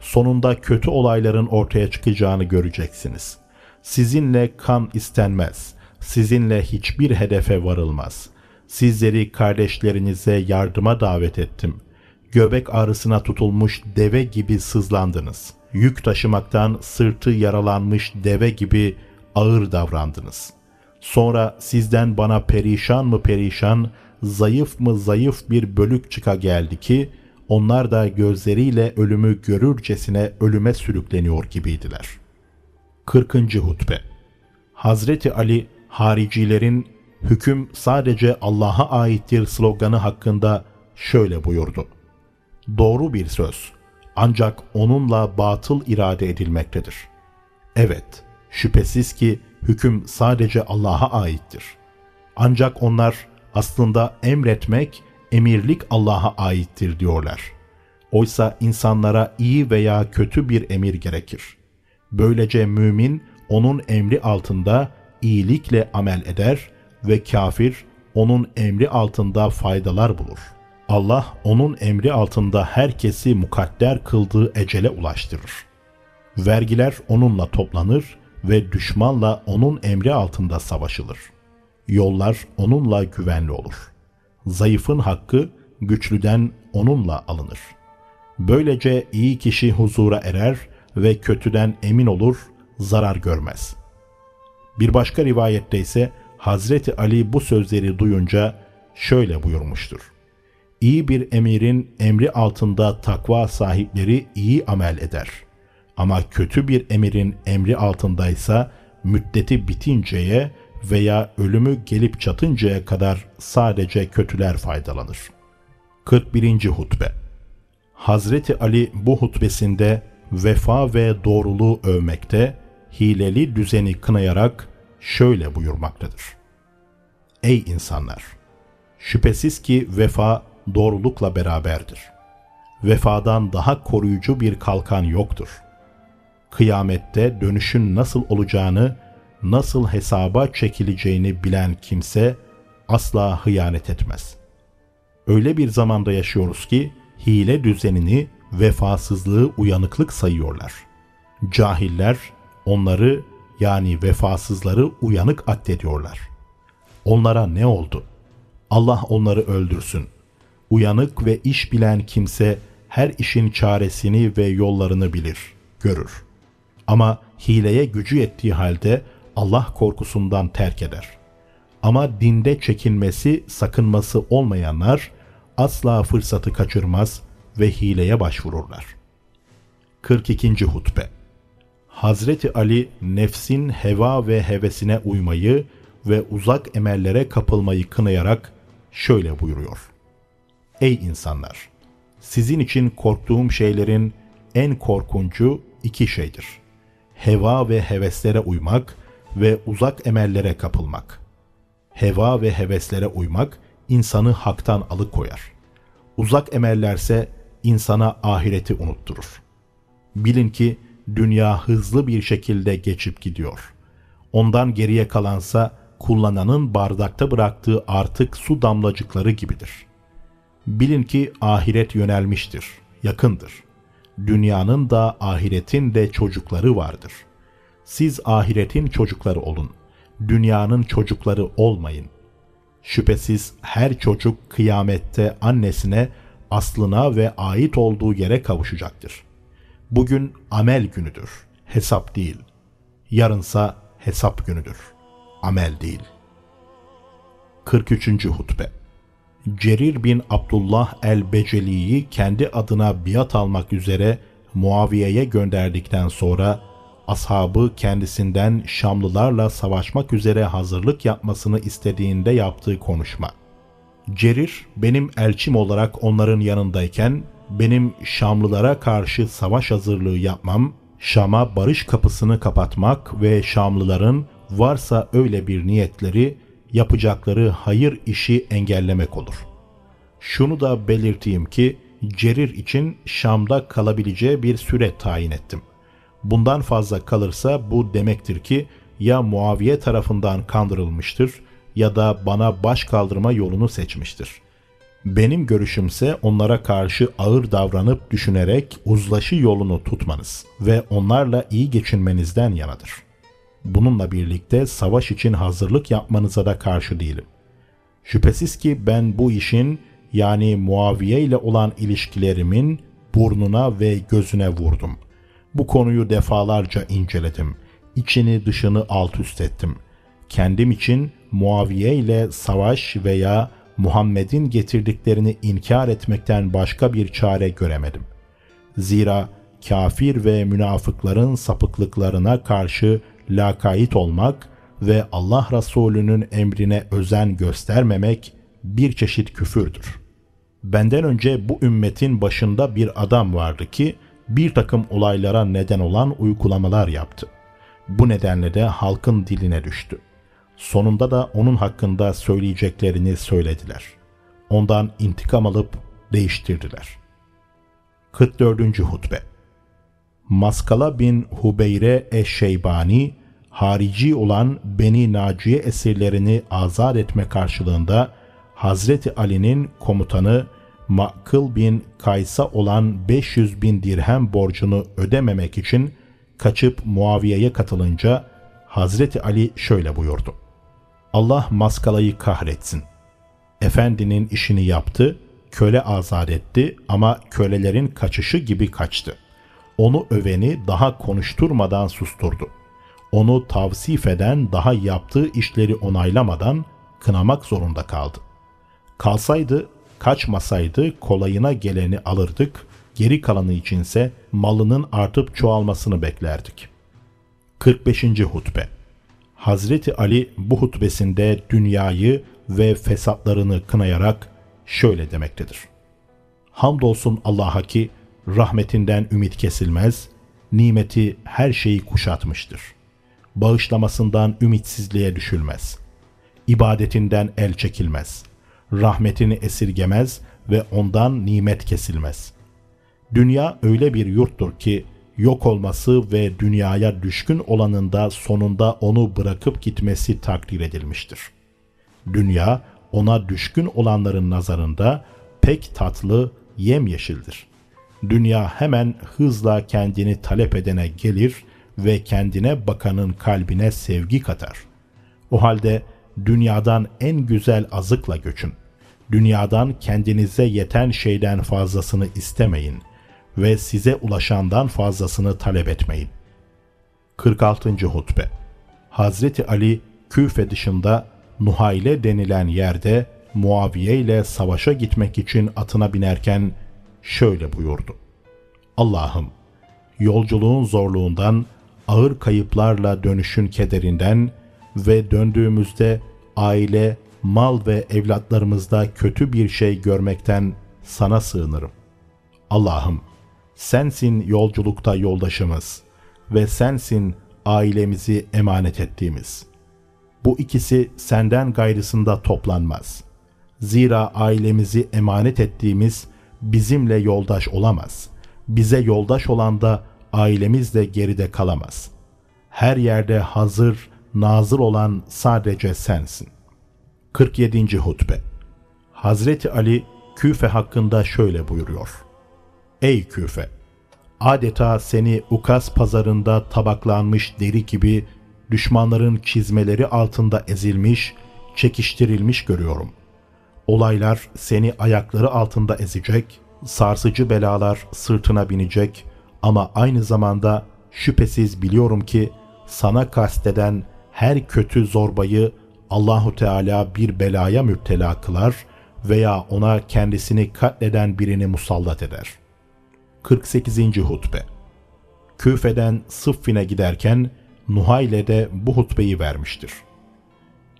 Sonunda kötü olayların ortaya çıkacağını göreceksiniz. Sizinle kan istenmez. Sizinle hiçbir hedefe varılmaz. Sizleri kardeşlerinize yardıma davet ettim. Göbek ağrısına tutulmuş deve gibi sızlandınız. Yük taşımaktan sırtı yaralanmış deve gibi ağır davrandınız. Sonra sizden bana perişan mı perişan, zayıf mı zayıf bir bölük çıka geldi ki, onlar da gözleriyle ölümü görürcesine ölüme sürükleniyor gibiydiler. 40. Hutbe Hazreti Ali, haricilerin hüküm sadece Allah'a aittir sloganı hakkında şöyle buyurdu. Doğru bir söz ancak onunla batıl irade edilmektedir. Evet, şüphesiz ki hüküm sadece Allah'a aittir. Ancak onlar aslında emretmek, emirlik Allah'a aittir diyorlar. Oysa insanlara iyi veya kötü bir emir gerekir. Böylece mümin onun emri altında iyilikle amel eder ve kafir onun emri altında faydalar bulur. Allah onun emri altında herkesi mukadder kıldığı ecele ulaştırır. Vergiler onunla toplanır ve düşmanla onun emri altında savaşılır. Yollar onunla güvenli olur. Zayıfın hakkı güçlüden onunla alınır. Böylece iyi kişi huzura erer ve kötüden emin olur, zarar görmez. Bir başka rivayette ise Hazreti Ali bu sözleri duyunca şöyle buyurmuştur. İyi bir emirin emri altında takva sahipleri iyi amel eder. Ama kötü bir emirin emri altındaysa müddeti bitinceye veya ölümü gelip çatıncaya kadar sadece kötüler faydalanır. 41. Hutbe Hazreti Ali bu hutbesinde vefa ve doğruluğu övmekte, hileli düzeni kınayarak şöyle buyurmaktadır. Ey insanlar! Şüphesiz ki vefa doğrulukla beraberdir. Vefadan daha koruyucu bir kalkan yoktur. Kıyamette dönüşün nasıl olacağını, nasıl hesaba çekileceğini bilen kimse asla hıyanet etmez. Öyle bir zamanda yaşıyoruz ki hile düzenini vefasızlığı uyanıklık sayıyorlar. Cahiller onları yani vefasızları uyanık addediyorlar. Onlara ne oldu? Allah onları öldürsün. Uyanık ve iş bilen kimse her işin çaresini ve yollarını bilir, görür. Ama hileye gücü yettiği halde Allah korkusundan terk eder. Ama dinde çekinmesi, sakınması olmayanlar asla fırsatı kaçırmaz ve hileye başvururlar. 42. Hutbe Hazreti Ali nefsin heva ve hevesine uymayı ve uzak emellere kapılmayı kınayarak şöyle buyuruyor. Ey insanlar! Sizin için korktuğum şeylerin en korkuncu iki şeydir. Heva ve heveslere uymak ve uzak emellere kapılmak. Heva ve heveslere uymak insanı haktan alıkoyar. Uzak emellerse insana ahireti unutturur. Bilin ki dünya hızlı bir şekilde geçip gidiyor. Ondan geriye kalansa kullananın bardakta bıraktığı artık su damlacıkları gibidir. Bilin ki ahiret yönelmiştir, yakındır. Dünyanın da ahiretin de çocukları vardır. Siz ahiretin çocukları olun, dünyanın çocukları olmayın. Şüphesiz her çocuk kıyamette annesine, aslına ve ait olduğu yere kavuşacaktır. Bugün amel günüdür, hesap değil. Yarınsa hesap günüdür, amel değil. 43. Hutbe Cerir bin Abdullah el-Beceli'yi kendi adına biat almak üzere Muaviye'ye gönderdikten sonra ashabı kendisinden Şamlılarla savaşmak üzere hazırlık yapmasını istediğinde yaptığı konuşma. Cerir benim elçim olarak onların yanındayken benim Şamlılara karşı savaş hazırlığı yapmam, Şam'a barış kapısını kapatmak ve Şamlıların varsa öyle bir niyetleri yapacakları hayır işi engellemek olur. Şunu da belirteyim ki Cerir için Şam'da kalabileceği bir süre tayin ettim. Bundan fazla kalırsa bu demektir ki ya Muaviye tarafından kandırılmıştır ya da bana baş kaldırma yolunu seçmiştir. Benim görüşümse onlara karşı ağır davranıp düşünerek uzlaşı yolunu tutmanız ve onlarla iyi geçinmenizden yanadır. Bununla birlikte savaş için hazırlık yapmanıza da karşı değilim. Şüphesiz ki ben bu işin yani Muaviye ile olan ilişkilerimin burnuna ve gözüne vurdum. Bu konuyu defalarca inceledim. İçini dışını alt üst ettim. Kendim için Muaviye ile savaş veya Muhammed'in getirdiklerini inkar etmekten başka bir çare göremedim. Zira kafir ve münafıkların sapıklıklarına karşı lakayt olmak ve Allah Resulü'nün emrine özen göstermemek bir çeşit küfürdür. Benden önce bu ümmetin başında bir adam vardı ki bir takım olaylara neden olan uygulamalar yaptı. Bu nedenle de halkın diline düştü. Sonunda da onun hakkında söyleyeceklerini söylediler. Ondan intikam alıp değiştirdiler. 44. Hutbe Maskala bin Hubeyre Eşşeybani, harici olan Beni Naciye esirlerini azat etme karşılığında Hazreti Ali'nin komutanı Makıl bin Kays'a olan 500 bin dirhem borcunu ödememek için kaçıp Muaviye'ye katılınca Hazreti Ali şöyle buyurdu. Allah maskalayı kahretsin. Efendinin işini yaptı, köle azat etti ama kölelerin kaçışı gibi kaçtı. Onu öveni daha konuşturmadan susturdu. Onu tavsif eden daha yaptığı işleri onaylamadan kınamak zorunda kaldı. Kalsaydı, kaçmasaydı kolayına geleni alırdık, geri kalanı içinse malının artıp çoğalmasını beklerdik. 45. Hutbe Hazreti Ali bu hutbesinde dünyayı ve fesatlarını kınayarak şöyle demektedir. Hamdolsun Allah'a ki rahmetinden ümit kesilmez, nimeti her şeyi kuşatmıştır. Bağışlamasından ümitsizliğe düşülmez. İbadetinden el çekilmez. Rahmetini esirgemez ve ondan nimet kesilmez. Dünya öyle bir yurttur ki yok olması ve dünyaya düşkün olanın da sonunda onu bırakıp gitmesi takdir edilmiştir. Dünya ona düşkün olanların nazarında pek tatlı, yemyeşildir. Dünya hemen hızla kendini talep edene gelir ve kendine bakanın kalbine sevgi katar. O halde dünyadan en güzel azıkla göçün. Dünyadan kendinize yeten şeyden fazlasını istemeyin ve size ulaşandan fazlasını talep etmeyin. 46. Hutbe Hazreti Ali Küfe dışında Nuhayle denilen yerde Muaviye ile savaşa gitmek için atına binerken şöyle buyurdu. Allah'ım yolculuğun zorluğundan, ağır kayıplarla dönüşün kederinden ve döndüğümüzde aile, mal ve evlatlarımızda kötü bir şey görmekten sana sığınırım. Allah'ım sensin yolculukta yoldaşımız ve sensin ailemizi emanet ettiğimiz. Bu ikisi senden gayrısında toplanmaz. Zira ailemizi emanet ettiğimiz bizimle yoldaş olamaz. Bize yoldaş olan da ailemiz de geride kalamaz. Her yerde hazır, nazır olan sadece sensin. 47. Hutbe Hazreti Ali Küfe hakkında şöyle buyuruyor. Ey Küfe! Adeta seni Ukas pazarında tabaklanmış deri gibi düşmanların çizmeleri altında ezilmiş, çekiştirilmiş görüyorum. Olaylar seni ayakları altında ezecek, sarsıcı belalar sırtına binecek ama aynı zamanda şüphesiz biliyorum ki sana kasteden her kötü zorbayı Allahu Teala bir belaya müptela kılar veya ona kendisini katleden birini musallat eder. 48. Hutbe Küfe'den Sıffin'e giderken Nuhayle de bu hutbeyi vermiştir.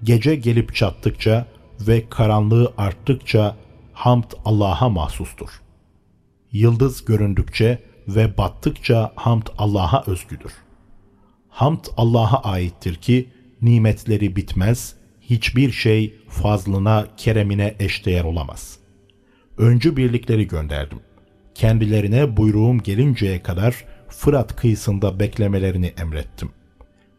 Gece gelip çattıkça ve karanlığı arttıkça hamd Allah'a mahsustur. Yıldız göründükçe ve battıkça hamd Allah'a özgüdür. Hamd Allah'a aittir ki nimetleri bitmez, hiçbir şey fazlına, keremine eşdeğer olamaz. Öncü birlikleri gönderdim. Kendilerine buyruğum gelinceye kadar Fırat kıyısında beklemelerini emrettim.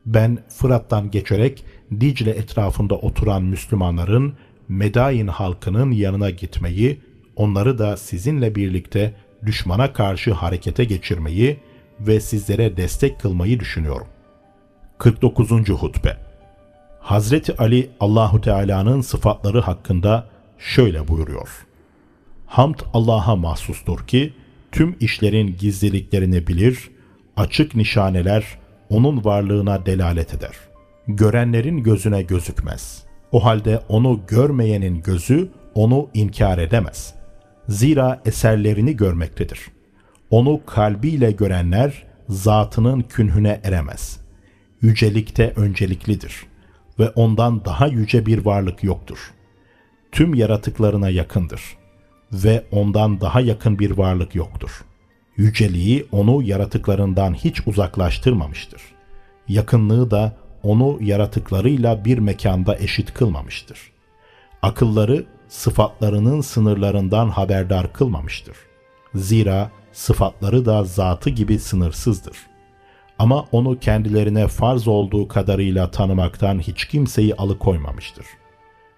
Ben Fırat'tan geçerek Dicle etrafında oturan Müslümanların Medain halkının yanına gitmeyi, onları da sizinle birlikte düşmana karşı harekete geçirmeyi ve sizlere destek kılmayı düşünüyorum. 49. Hutbe Hazreti Ali Allahu Teala'nın sıfatları hakkında şöyle buyuruyor. Hamd Allah'a mahsustur ki tüm işlerin gizliliklerini bilir, açık nişaneler onun varlığına delalet eder. Görenlerin gözüne gözükmez. O halde onu görmeyenin gözü onu inkar edemez. Zira eserlerini görmektedir. Onu kalbiyle görenler zatının künhüne eremez. Yücelikte önceliklidir ve ondan daha yüce bir varlık yoktur. Tüm yaratıklarına yakındır ve ondan daha yakın bir varlık yoktur. Yüceliği onu yaratıklarından hiç uzaklaştırmamıştır. Yakınlığı da onu yaratıklarıyla bir mekanda eşit kılmamıştır. Akılları sıfatlarının sınırlarından haberdar kılmamıştır. Zira sıfatları da zatı gibi sınırsızdır. Ama onu kendilerine farz olduğu kadarıyla tanımaktan hiç kimseyi alıkoymamıştır.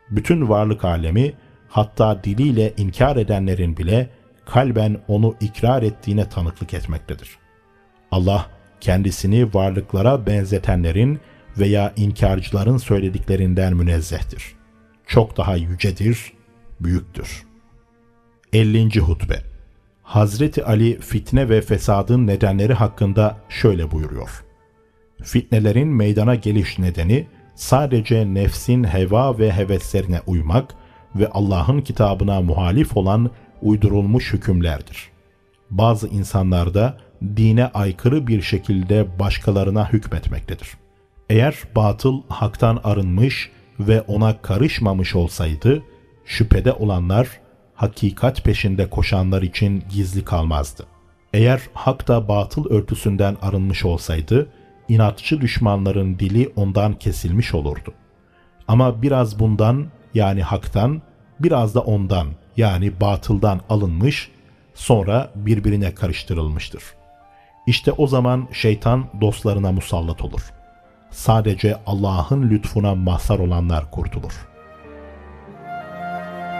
Bütün varlık alemi hatta diliyle inkar edenlerin bile kalben onu ikrar ettiğine tanıklık etmektedir. Allah kendisini varlıklara benzetenlerin veya inkarcıların söylediklerinden münezzehtir. Çok daha yücedir, büyüktür. 50. Hutbe Hazreti Ali fitne ve fesadın nedenleri hakkında şöyle buyuruyor. Fitnelerin meydana geliş nedeni sadece nefsin heva ve heveslerine uymak ve Allah'ın kitabına muhalif olan uydurulmuş hükümlerdir. Bazı insanlar da dine aykırı bir şekilde başkalarına hükmetmektedir. Eğer batıl haktan arınmış ve ona karışmamış olsaydı, şüphede olanlar hakikat peşinde koşanlar için gizli kalmazdı. Eğer hak da batıl örtüsünden arınmış olsaydı, inatçı düşmanların dili ondan kesilmiş olurdu. Ama biraz bundan yani haktan, biraz da ondan yani batıldan alınmış, sonra birbirine karıştırılmıştır. İşte o zaman şeytan dostlarına musallat olur. Sadece Allah'ın lütfuna mazhar olanlar kurtulur.''